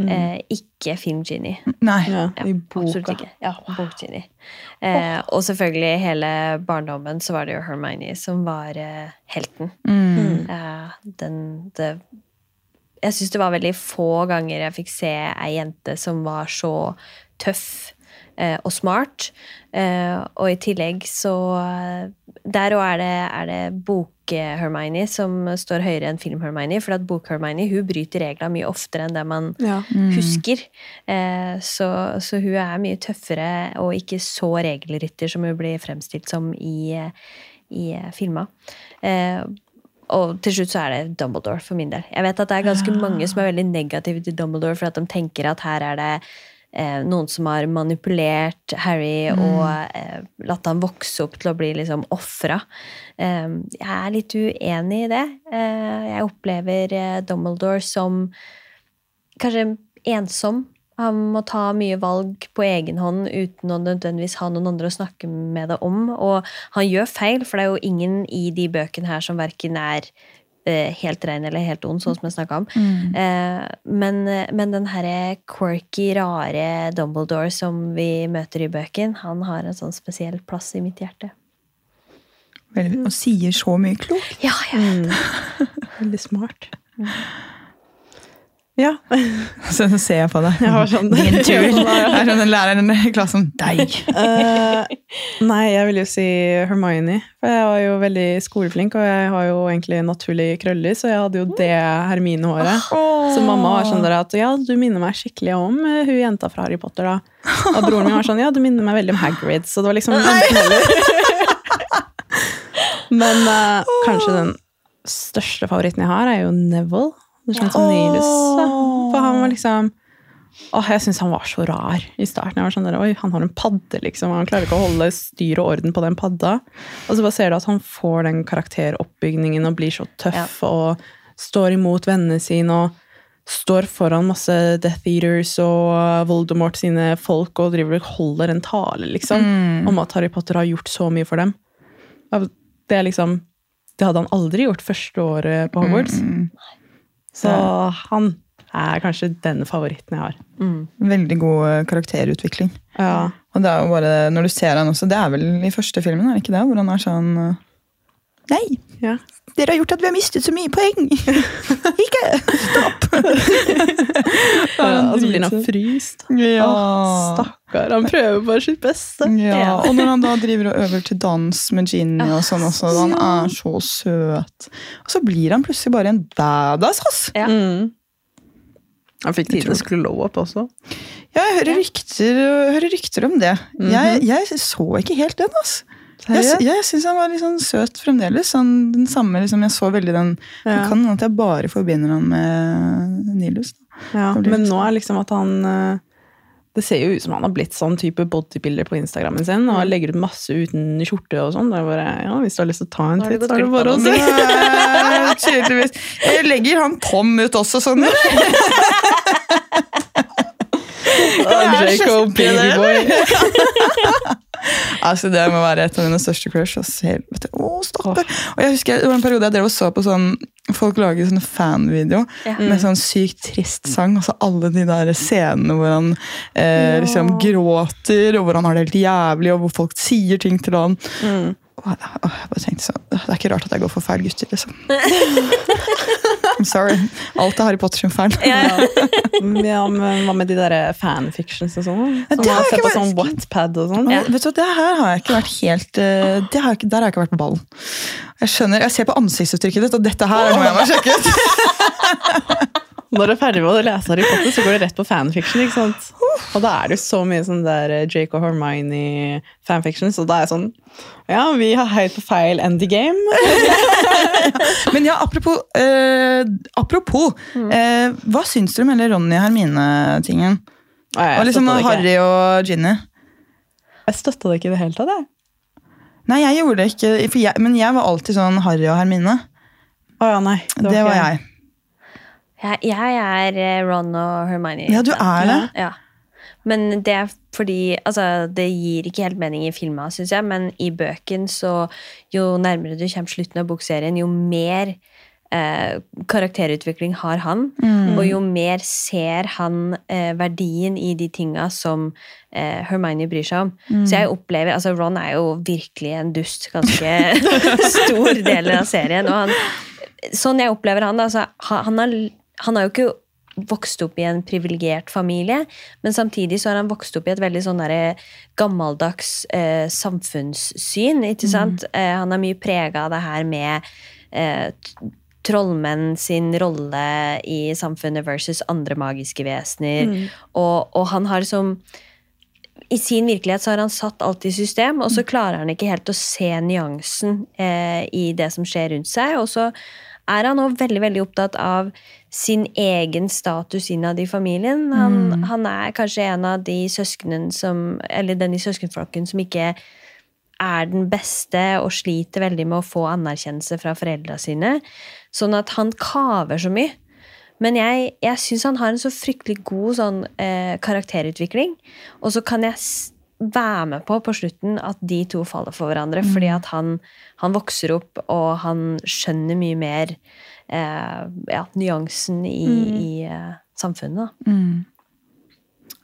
Mm. ikke film-Ginny. Nei, Ja. i boka. Absolutt ikke. Ja, bok-Ginny. Og selvfølgelig hele barndommen så var det jo Hermione som var helten. Mm. Eh, den, det, jeg syns det var veldig få ganger jeg fikk se ei jente som var så tøff og smart. Eh, og i tillegg så eh, Der òg er det, er det bok-Hermione som står høyere enn film-Hermione. For at bok-Hermione hun bryter reglene mye oftere enn det man Ja. husker. Eh, så, så hun er mye tøffere og ikke så regelrytter som hun blir fremstilt som i, i filma. Eh, og til slutt så er det Dumbledore for min del. Jeg vet at det er ganske mange som er veldig negative til Dumbledore for at de tenker at her er det eh, noen som har manipulert Harry og eh, latt han vokse opp til å bli liksom ofra. Eh, jeg er litt uenig i det. Eh, jeg opplever eh, Dumbledore som kanskje ensom. Han må ta mye valg på egen hånd uten å nødvendigvis ha noen andre å snakke med det om. Og han gjør feil, for det er jo ingen i de bøkene her som verken er helt ren eller helt ond, sånn som jeg snakka om. Eh, men, men den herre quirky, rare Dumbledore som vi møter i bøken, han har en sånn spesiell plass i mitt hjerte. Veldig, og sier så mye klokt. Ja, ja. Mm. [LAUGHS] Veldig smart. Ja. [LAUGHS] Så ser jeg på deg. Jeg har sånn- Din tur. [LAUGHS] Det er sånn den læreren i klassen. Deg. Uh, [LAUGHS] nei, jeg vil jo si Hermione. For jeg var jo veldig skoleflink, og jeg har jo egentlig naturlig krøller, så jeg hadde jo det Hermine-håret. Så mamma var sånn der at ja, du minner meg skikkelig om eh, hun jenta fra Harry Potter, da. Og broren min var sånn ja, du minner meg veldig om Hagrid. Så det var liksom. Men uh, kanskje den største favoritten jeg har, er jo Neville. Det sånn som Nilus. For han var liksom Åh, jeg syns han var så rar i starten. Jeg var sånn der, Oi, han har en padde, liksom. Han klarer ikke å holde styr og orden på den padda. Og så bare ser du at han får den karakteroppbygningen og blir så tøff og står imot vennene sine og står foran masse Death Eaters og Voldemort sine folk og driver og holder en tale, liksom, om at Harry Potter har gjort så mye for dem. Det er liksom Det hadde han aldri gjort første året på Hogwarts. Så han er kanskje den favoritten jeg har. Veldig god eh, karakterutvikling. Ja. Og det er jo bare, når du ser han også, det er vel i første filmen, er det ikke det? Hvor han er sånn eh, Nei, ja. Dere har gjort at vi har mistet så mye poeng! [LAUGHS] ikke! Stopp! og så blir han fryst. Ja. Stakkar. Han prøver bare sitt beste. Ja, og når han da driver og øver til dans med Ginny og sånn også, han er så søt. Og så blir han plutselig bare en badass, ass! Ja. Mm. Han fikk tidenes glow up også. Ja, jeg hører rykter, hører rykter om det. jeg, jeg så ikke helt den, ass. Jeg, Seriøst? jeg syns han var litt sånn søt fremdeles. Sånn, den samme, liksom, jeg så veldig den Ja. kan hende at jeg bare forbinder han med Nilus. Da. Ja, men nå er liksom at han eh, Det ser jo ut som han har blitt sånn type bodybuilder på Instagrammen sin og legger ut masse uten skjorte og sånn. Det er bare, ja, Hvis du har lyst til å ta en titt, så er det bare å se. [LAUGHS] Tydeligvis. Jeg legger han Tom ut også, sånn. [LAUGHS] Jacob, babyboy. [LAUGHS] Altså, det må være et av mine største crush. Helvete. Å, stakkar. Og jeg husker Det var en periode jeg drev og så på sånn Folk lager sånne fanvideo Ja. med sånn sykt trist sang. Altså alle de der scenene hvor han eh, liksom gråter, og hvor han har det helt jævlig, og hvor folk sier ting til han. Mm. Og jeg bare tenkte sånn, Det er ikke rart at jeg går for feil gutter, liksom. [LAUGHS] I'm sorry. Alt er Harry Potter sin feil. Ja. Ja, men Hva med de der fanfictions og sånn? Som man har sett på sånn Wattpad og sånn? Ja. Vet du, Det her har jeg ikke vært helt eh, det har jeg, ikke- Der har jeg ikke vært på ballen. Jeg skjønner, jeg ser på ansiktsuttrykket ditt, og dette her må jeg må sjekke ut. [LAUGHS] Når du er ferdig med å lese Harry Potter, så går du rett på fanfiction. ikke sant? Og da er det jo så mye sånn der eh, Jake og Hermione-fanfiction, så da er jeg sånn Ja, vi har helt på feil end the game. [LAUGHS] Men ja, apropos, eh, apropos eh, hva syns du om hele Ronny og Hermine-tingen? Og liksom det. Harry og Ginny? Jeg støtta det ikke i det hele tatt. jeg. Nei, jeg gjorde det ikke, jeg, men jeg var alltid sånn Harry og Hermine. Å ja, nei. Det, var ikke- jeg. Jeg, jeg er eh, Ron og Hermione. Ja, du er det. Ja. Men det er fordi Altså, det gir ikke helt mening i filma, syns jeg, men i bøken så Jo nærmere du kommer slutten av bokserien, jo mer eh, karakterutvikling har han. Og jo mer ser han eh, verdien i de tinga som eh, Hermione bryr seg om. Så jeg opplever Altså, Ron er jo virkelig en dust ganske [LAUGHS] stor del av serien. Og han Sånn jeg opplever han, altså, han, har, han har jo ikke vokst opp i en privilegert familie, men samtidig så har han vokst opp i et veldig sånn gammeldags eh, samfunnssyn. ikke sant? Eh, han er mye prega av det her med eh, trollmenn sin rolle i samfunnet versus andre magiske vesener. Og, og han har som i sin virkelighet så har han satt alt i system, og så klarer han ikke helt å se nyansen eh, i det som skjer rundt seg. Og så er han også veldig veldig opptatt av sin egen status innad i familien. Han, han er kanskje en av de søsknene som Eller den i søskenflokken som ikke er den beste og sliter veldig med å få anerkjennelse fra foreldra sine. Sånn at han kaver så mye. Men jeg, jeg syns han har en så fryktelig god sånn, eh, karakterutvikling. Og så kan jeg være med på på slutten at de to faller for hverandre. Fordi at han, han vokser opp, og han skjønner mye mer eh, ja, nyansen i, i eh, samfunnet. Da.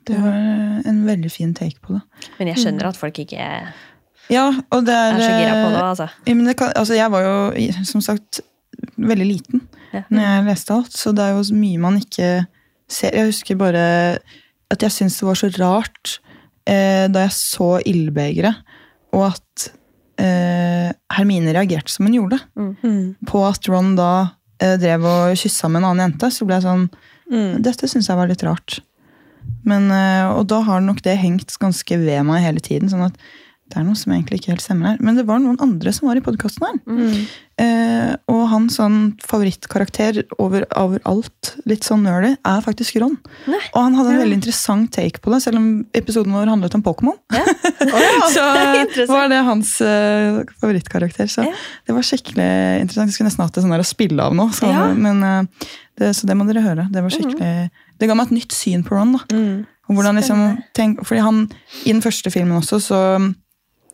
Det var en veldig fin take på det. Men jeg skjønner at folk ikke er Ja, og det er, så gira på det. Altså. Ja, men det kan, altså jeg var jo, som sagt, veldig liten Ja. når jeg leste alt, så det er jo mye man ikke ser. Jeg husker bare at jeg syntes det var så rart eh, da jeg så ildbegeret, og at eh, Hermine reagerte som hun gjorde. På at Ron da eh, drev og kyssa med en annen jente, så ble jeg sånn Dette syns jeg var litt rart. Men, eh, og da har nok det hengt ganske ved meg hele tiden. sånn at det er noe som egentlig ikke helt stemmer her. Men det var noen andre som var i podkasten her. Mm. Eh, og hans sånn favorittkarakter over, overalt, litt sånn nerdy, er faktisk Ron. Nei. Og han hadde en Ja. veldig interessant take på det, selv om episoden vår handlet om Pokémon. [LAUGHS] så [LAUGHS] Interessant. var det hans eh, favorittkarakter. Så Ja. det var skikkelig interessant. Jeg skulle nesten hatt det sånn der å spille av nå, så, Ja. men, eh, det, så det må dere høre. Det var skikkelig Det ga meg et nytt syn på Ron. da. Mm. Liksom, tenk, fordi han, I den første filmen også, så,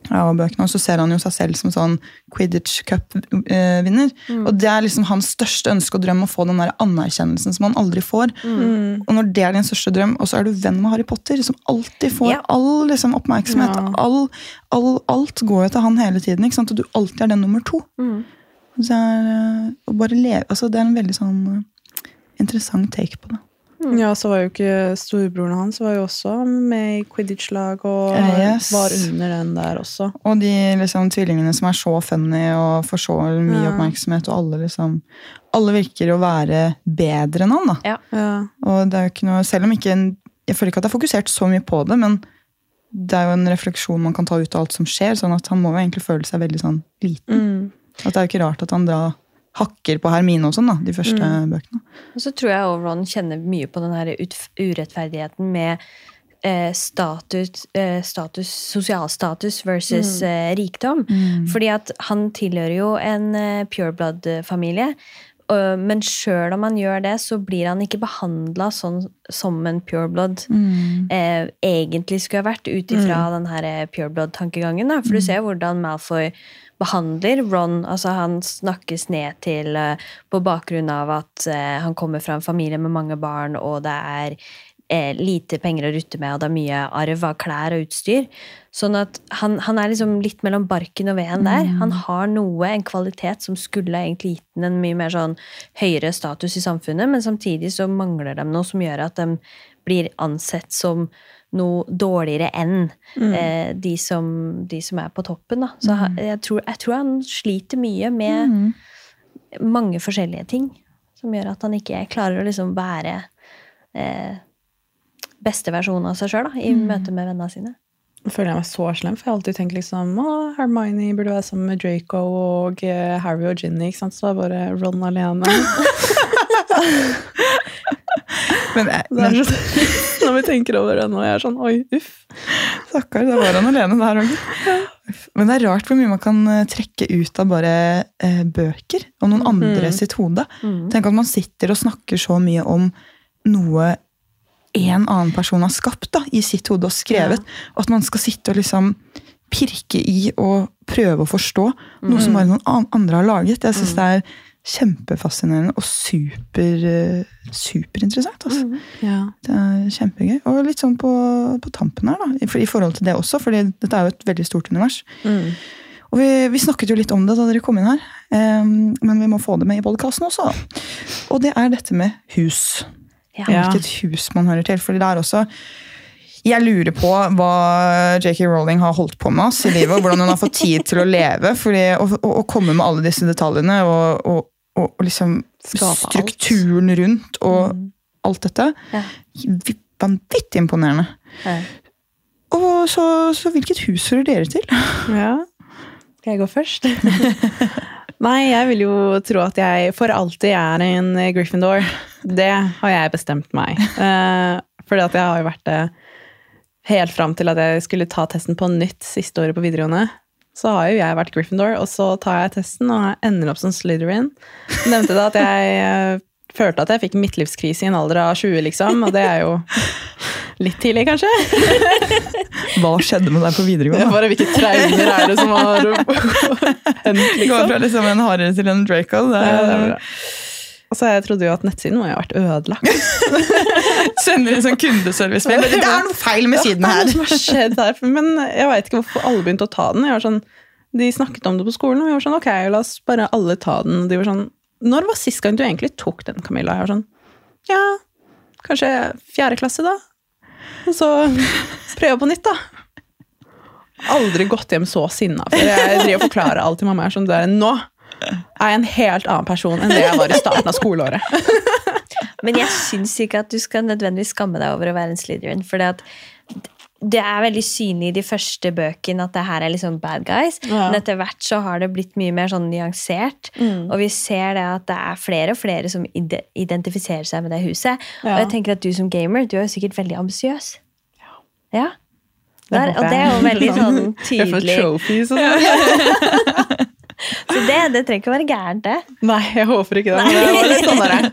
ja, og så ser han jo seg selv som sånn Quidditch Cup-vinner. Mm. Og det er liksom hans største ønske og drøm å få den der anerkjennelsen som han aldri får. Mm. Og når det er din største drøm, og så er du venn med Harry Potter, som alltid får Ja. all liksom, oppmerksomhet. Ja. All, all, alt går jo til han hele tiden, ikke sant? og du alltid er den nummer to. Mm. Så det er, eh, leve, altså, det er en veldig sånn eh, interessant take på det. Ja, så var jo ikke storebroren hans var jo også med i Quidditch-lag og Yes. var under den der også. Og de liksom, tvillingene som er så funny og får så mye Ja. oppmerksomhet, og alle liksom Alle virker å være bedre enn han, da. Ja. Ja. Og det er jo ikke noe Selv om ikke en, Jeg føler ikke at det er fokusert så mye på det, men det er jo en refleksjon man kan ta ut av alt som skjer, sånn at han må jo egentlig føle seg veldig sånn liten. Mm. At det er jo ikke rart at han da hakker på Hermine og sånn, da, de første Mm. bøkene. Og så tror jeg også kjenner mye på den her urettferdigheten med eh, status, eh, status, sosialstatus versus eh, rikdom. Fordi at han tilhører jo en eh, pureblood-familie. Men sjøl om han gjør det, så blir han ikke behandla sånn som en pureblood Mm. eh, egentlig skulle ha vært, ut ifra den her eh, pureblood-tankegangen. For du ser hvordan Malfoy behandler Ron. altså Han snakkes ned til eh, på bakgrunn av at eh, han kommer fra en familie med mange barn, og det er eh, lite penger å rutte med, og det er mye arv av klær og utstyr. Sånn at han, han er liksom litt mellom barken og veden der. Han har noe, en kvalitet, som skulle egentlig gitt den en mye mer sånn høyere status i samfunnet, men samtidig så mangler de noe som gjør at de blir ansett som noe dårligere enn eh, de, som, de som er på toppen. Da. Så mm. jeg, tror, jeg tror han sliter mye med Mm. mange forskjellige ting som gjør at han ikke klarer å liksom være eh, beste versjonen av seg sjøl i møte med vennene sine. Nå føler jeg meg så slem, for jeg har alltid tenkt liksom å, Hermione burde være sammen med Draco og eh, Harry og Ginny, ikke sant? så er bare Ron alene. [LAUGHS] Men, jeg- er men [LAUGHS] når vi tenker over det nå, jeg er sånn oi, uff. stakkar, da var han alene der òg. Men det er rart hvor mye man kan eh, trekke ut av bare eh, bøker og noen andre sitt hode. Tenk at man sitter og snakker så mye om noe en annen person har skapt da, i sitt hode og skrevet. Og at man skal sitte og liksom pirke i og prøve å forstå noe som bare noen andre har laget. Jeg synes det er kjempefascinerende og super, eh, superinteressant. Altså. Ja. Det er kjempegøy. Og litt sånn på, på tampen her, da, i, i forhold til det også, for dette er jo et veldig stort univers. Mm. Og vi, vi snakket jo litt om det da dere kom inn her, um, men vi må få det med i podkasten også. da. Og det er dette med hus. Ja. Ja. Hvilket hus man hører til. for det er også jeg lurer på hva J.K. Rowling har holdt på med oss i livet, og hvordan hun har fått tid til å leve. Fordi, og, og, og komme med alle disse detaljene og, og, og, og liksom Skape alt. strukturen rundt og alt dette. Ja. Vi- Vanvittig imponerende. Ja. Og så, så hvilket hus hører dere til? [LAUGHS] Ja. Skal jeg gå først? [LAUGHS] Nei, jeg vil jo tro at jeg for alltid er en Gryffindor. Det har jeg bestemt meg. Uh, fordi at jeg har jo vært det helt fram til at jeg skulle ta testen på nytt siste året på videregående. Så har jo jeg vært Gryffindor, og så tar jeg testen og jeg ender opp som Slytherin. Nevnte da at jeg eh, følte at jeg fikk midtlivskrise i en alder av 20, liksom. Og det er jo litt tidlig, kanskje. [LAUGHS] Hva skjedde med deg på videregående? Bare hvilke traumer er det som har [LAUGHS] hendt, Liksom? Går fra liksom en harry til en Draco. Det Ja, det er, bra. Altså, jeg trodde jo at nettsiden må jo ha vært ødelagt. [LAUGHS] sender en sånn kundeservice-mail. [LAUGHS] Det er noe feil med siden Hva er her! som har skjedd her? Men jeg veit ikke hvorfor alle begynte å ta den. Jeg var sånn, de snakket om det på skolen, og vi var sånn ok, la oss bare alle ta den. De var sånn Når var sist gang du egentlig tok den, Camilla? Jeg var sånn Ja, kanskje fjerde klasse, da. Og så prøve på nytt, da. Aldri gått hjem så sinna For Jeg driver og forklarer alt til mamma. Jeg er sånn, det er nå er en helt annen person enn det jeg var i starten av skoleåret. [LAUGHS] Men jeg syns ikke at du skal nødvendigvis skamme deg over å være en Slytherin. For det er veldig synlig i de første bøkene at det her er liksom bad guys. Ja. Men etter hvert så har det blitt mye mer sånn nyansert. Mm. Og vi ser det at det er flere og flere som identifiserer seg med det huset. Ja. Og jeg tenker at du som gamer, du er jo sikkert veldig ambisiøs. Ja. ja. Der, og det er jo veldig sånn tydelig. [LAUGHS] Jeg får trophies og [LAUGHS] sånn. Så det, det trenger ikke å være gærent, det. Nei, jeg håper ikke det. Men det var litt sånn der,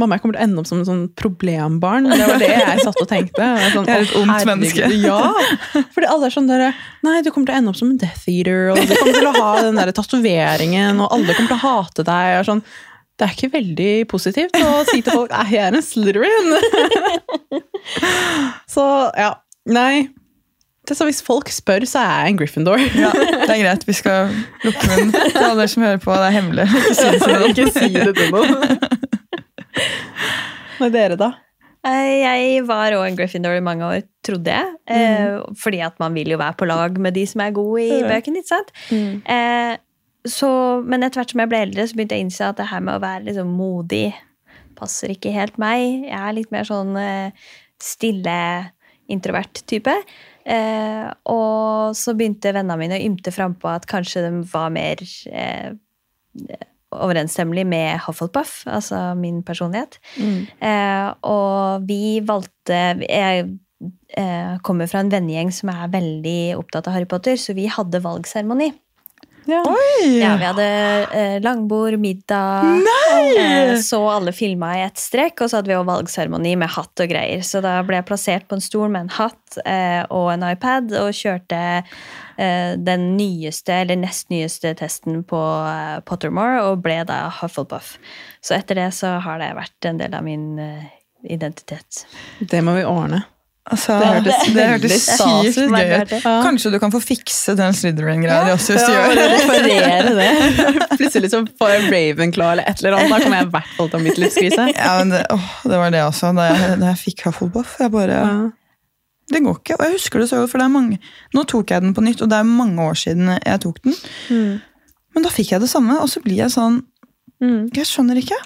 Mamma, jeg kommer til å ende opp som en sånn problembarn. Det var det jeg satt og tenkte. Sånn, Jeg er et ondt menneske. Ja, fordi alle er sånn der, Nei, du kommer til å ende opp som en Death Eater, og du kommer til å ha den der tatoveringen, og alle kommer til å hate deg. Er sånn, det er ikke veldig positivt å si til folk at jeg er en Slytherin. [LAUGHS] Så ja, nei. Det er så Hvis folk spør, så er jeg en Gryffindor. [LAUGHS] Ja, det er greit. Vi skal lukke munnen til alle dere som hører på. Det er hemmelig. [LAUGHS] Ikke si det til noen. [LAUGHS] Hva er dere, da? Eh, Jeg var òg en Gryffindor i mange år, trodde jeg. Mm. fordi at man vil jo være på lag med de som er gode i Ja. bøkene. ikke sant? Eh, så, men etter hvert som jeg ble eldre, så begynte jeg å innse at det her med å være liksom modig passer ikke helt meg. Jeg er litt mer sånn eh, stille, introvert type. Eh, og så begynte vennene mine å ymte frampå at kanskje de var mer eh, overensstemmelig med Hufflepuff, altså min personlighet. Eh, og vi valgte Jeg eh, kommer fra en vennegjeng som er veldig opptatt av Harry Potter, så vi hadde valgseremoni. Ja. Ja, vi hadde eh, langbord, middag, eh, så alle filma i ett strekk, og så hadde vi også valgseremoni med hatt og greier. Så da ble jeg plassert på en stol med en hatt eh, og en iPad og kjørte eh, den nyeste, eller nest nyeste testen på eh, Pottermore, og ble da Hufflepuff. Så etter det så har det vært en del av min eh, identitet. Det må vi ordne. Altså, Det hørtes det hørtes sykt gøy ut. Kanskje du kan få fikse den Slytherin-greia de hvis du Ja, gjør bare det. [LAUGHS] Plutselig så får jeg Ravenclaw eller et eller annet. Da kommer jeg i hvert fall til å ha mitt livskrise. [LAUGHS] Ja, men det, åh, det var det også. Da jeg, da jeg fikk Hufflepuff. Jeg bare, Det går ikke. Og jeg husker det så godt, for det er mange Nå tok jeg den på nytt, og det er mange år siden jeg tok den. Men da fikk jeg det samme, og så blir jeg sånn Jeg skjønner ikke.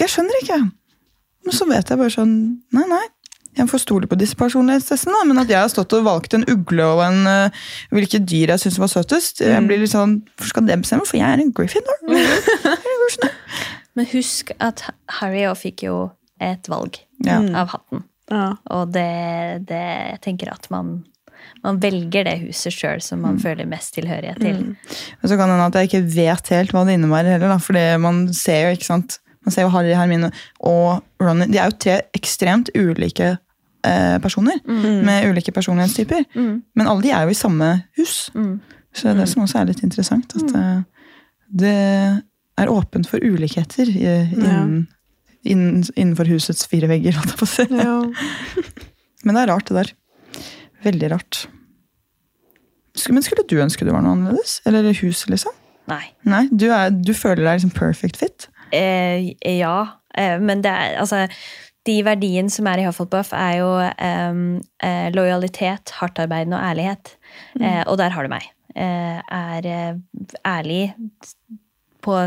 Jeg skjønner ikke. Men så vet jeg bare sånn Nei, nei. Jeg får stole på disse personlighetstestene, men at jeg har stått og valgt en ugle og en, uh, hvilke dyr jeg syns var søtest Jeg blir litt sånn, Hvorfor skal det bestemme? For jeg er en Gryffindor. [LAUGHS] Gryffindor. Men husk at Harry òg fikk jo et valg Ja. av hatten. Ja. Og det, det Jeg tenker at man, man velger det huset sjøl som man føler mest tilhørighet til. Men så kan det hende at jeg ikke vet helt hva det innebærer heller. Da, fordi man ser jo ikke sant, man ser jo Harry, Hermine og Ronny. De er jo tre ekstremt ulike eh, personer. Med ulike personlighetstyper. Mm. Men alle de er jo i samme hus. Mm. Så det er det som også er litt interessant. At eh, det er åpent for ulikheter i, innen, innen, innenfor husets fire vegger. holdt jeg på å si. [LAUGHS] Men det er rart, det der. Veldig rart. Men skulle du ønske du var noe annerledes? Eller huset, liksom? Nei. Nei, du, er, du føler deg liksom perfect fit? Eh, ja, eh, men det er altså De verdiene som er i Hufflepuff, er jo eh, lojalitet, hardtarbeidende og ærlighet. Eh, og der har du meg. Eh, er eh, ærlig på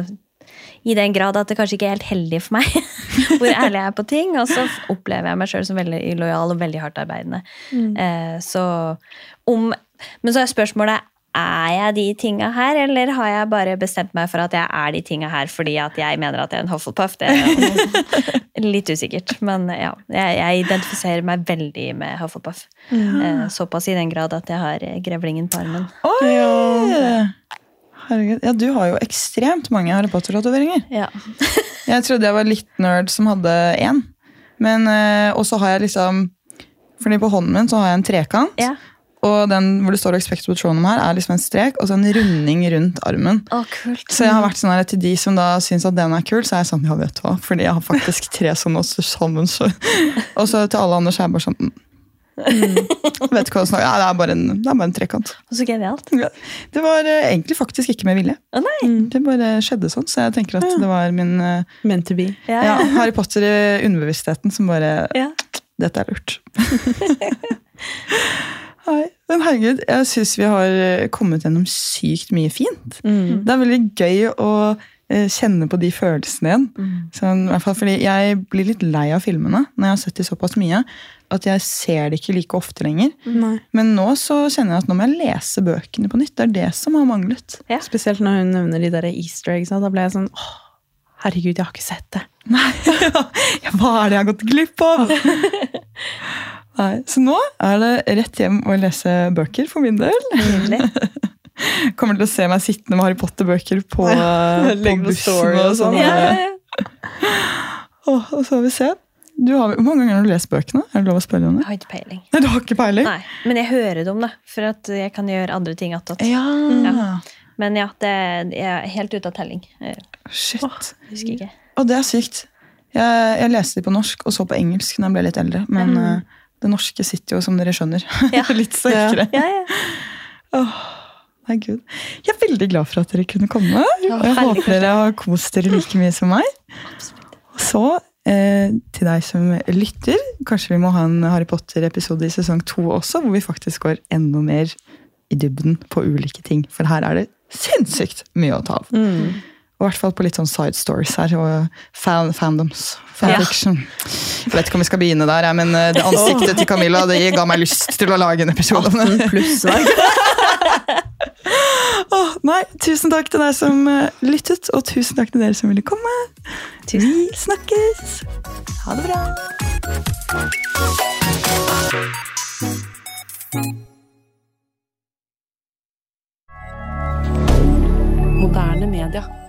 i den grad at det kanskje ikke er helt heldig for meg [LAUGHS] hvor ærlig jeg er på ting. Og så opplever jeg meg sjøl som veldig lojal og veldig hardtarbeidende. Eh, så om Men så er spørsmålet er jeg de tinga her, eller har jeg bare bestemt meg for at jeg er de tinga her fordi at jeg mener at jeg er en Hufflepuff? Det er [LAUGHS] litt usikkert. Men ja, jeg, jeg identifiserer meg veldig med Hufflepuff. Ja. såpass i den grad at jeg har eh, grevlingen på armen. Oi! Herregud. Ja, du har jo ekstremt mange Harry Potter-tatoveringer. Ja. [LAUGHS] Jeg trodde jeg var litt nerd som hadde én. Men, eh, og så har jeg liksom Fordi på hånden min så har jeg en trekant. ja. Og den hvor det står 'Expect Patronum' her, er liksom en strek og så en runding rundt armen. Å, kult. Så jeg har vært sånn her, til de som da syns at den er kul, så er jeg sånn, ja, vet du hva. Fordi jeg har faktisk tre sånne også sammen. Så. Og så til alle andre så er jeg bare sånn mm. Vet ikke hva ja, det, er bare en, det er bare en trekant. Så genialt. Ja. Det var uh, egentlig faktisk ikke med vilje. Å nei! Det bare skjedde sånn, så jeg tenker at det var min uh, Meant to be. Ja, ja, ja. Harry Potter i underbevisstheten som bare Ja. Dette er lurt. [LAUGHS] Nei, men herregud, jeg syns vi har eh, kommet gjennom sykt mye fint. Mm. Det er veldig gøy å eh, kjenne på de følelsene igjen. Sånn, i hvert fall fordi Jeg blir litt lei av filmene når jeg har sett de såpass mye at jeg ser det ikke like ofte lenger. Nei. Men nå så kjenner jeg at nå må jeg lese bøkene på nytt. Det er det som har manglet. Ja. Spesielt når hun nevner de der easter eggs. Da ble jeg sånn åh, herregud, jeg har ikke sett det. Nei, [LAUGHS] ja, Hva er det jeg har gått glipp av? [LAUGHS] Nei, Så nå er det rett hjem og lese bøker for min del. Nydelig. [LAUGHS] Kommer til å se meg sittende med Harry Potter-bøker på, [LAUGHS] ja, på bussen. og sånn. sånn. Ja, ja. [LAUGHS] Åh, og så får vi se. Du har, hvor mange ganger har du lest bøkene? Er det lov å spørre om Jeg det? har ikke peiling. Nei, Du har ikke peiling? Nei, Men jeg hører det om det, for at jeg kan gjøre andre ting attåt. Ja. Ja. Men ja, det jeg er helt ute av telling. Jeg Åh, husker ikke. Og det er sykt. Jeg, jeg leste de på norsk og så på engelsk når jeg ble litt eldre. Men eh, det norske sitter jo, som dere skjønner, [LAUGHS] Ja. litt sterkere. Ja, ja. Nei, Gud. Jeg er veldig glad for at dere kunne komme. og jeg håper dere har kost dere like mye som meg. Absolutt. så, eh, til deg som lytter, kanskje vi må ha en Harry Potter-episode i sesong to også, hvor vi faktisk går enda mer i dybden på ulike ting. For her er det sinnssykt mye å ta av. Mm. I hvert fall på litt sånn side stories her, og fan, fandoms. Fanfiction. Ja. Jeg vet ikke om vi skal begynne der, men eh, det ansiktet til Camilla det ga meg lyst til å lage en episode oh, [LAUGHS] nei, tusen takk til deg som eh, lyttet, og tusen takk til dere som ville komme. Tusen. Vi snakkes! Ha det bra! Moderne media.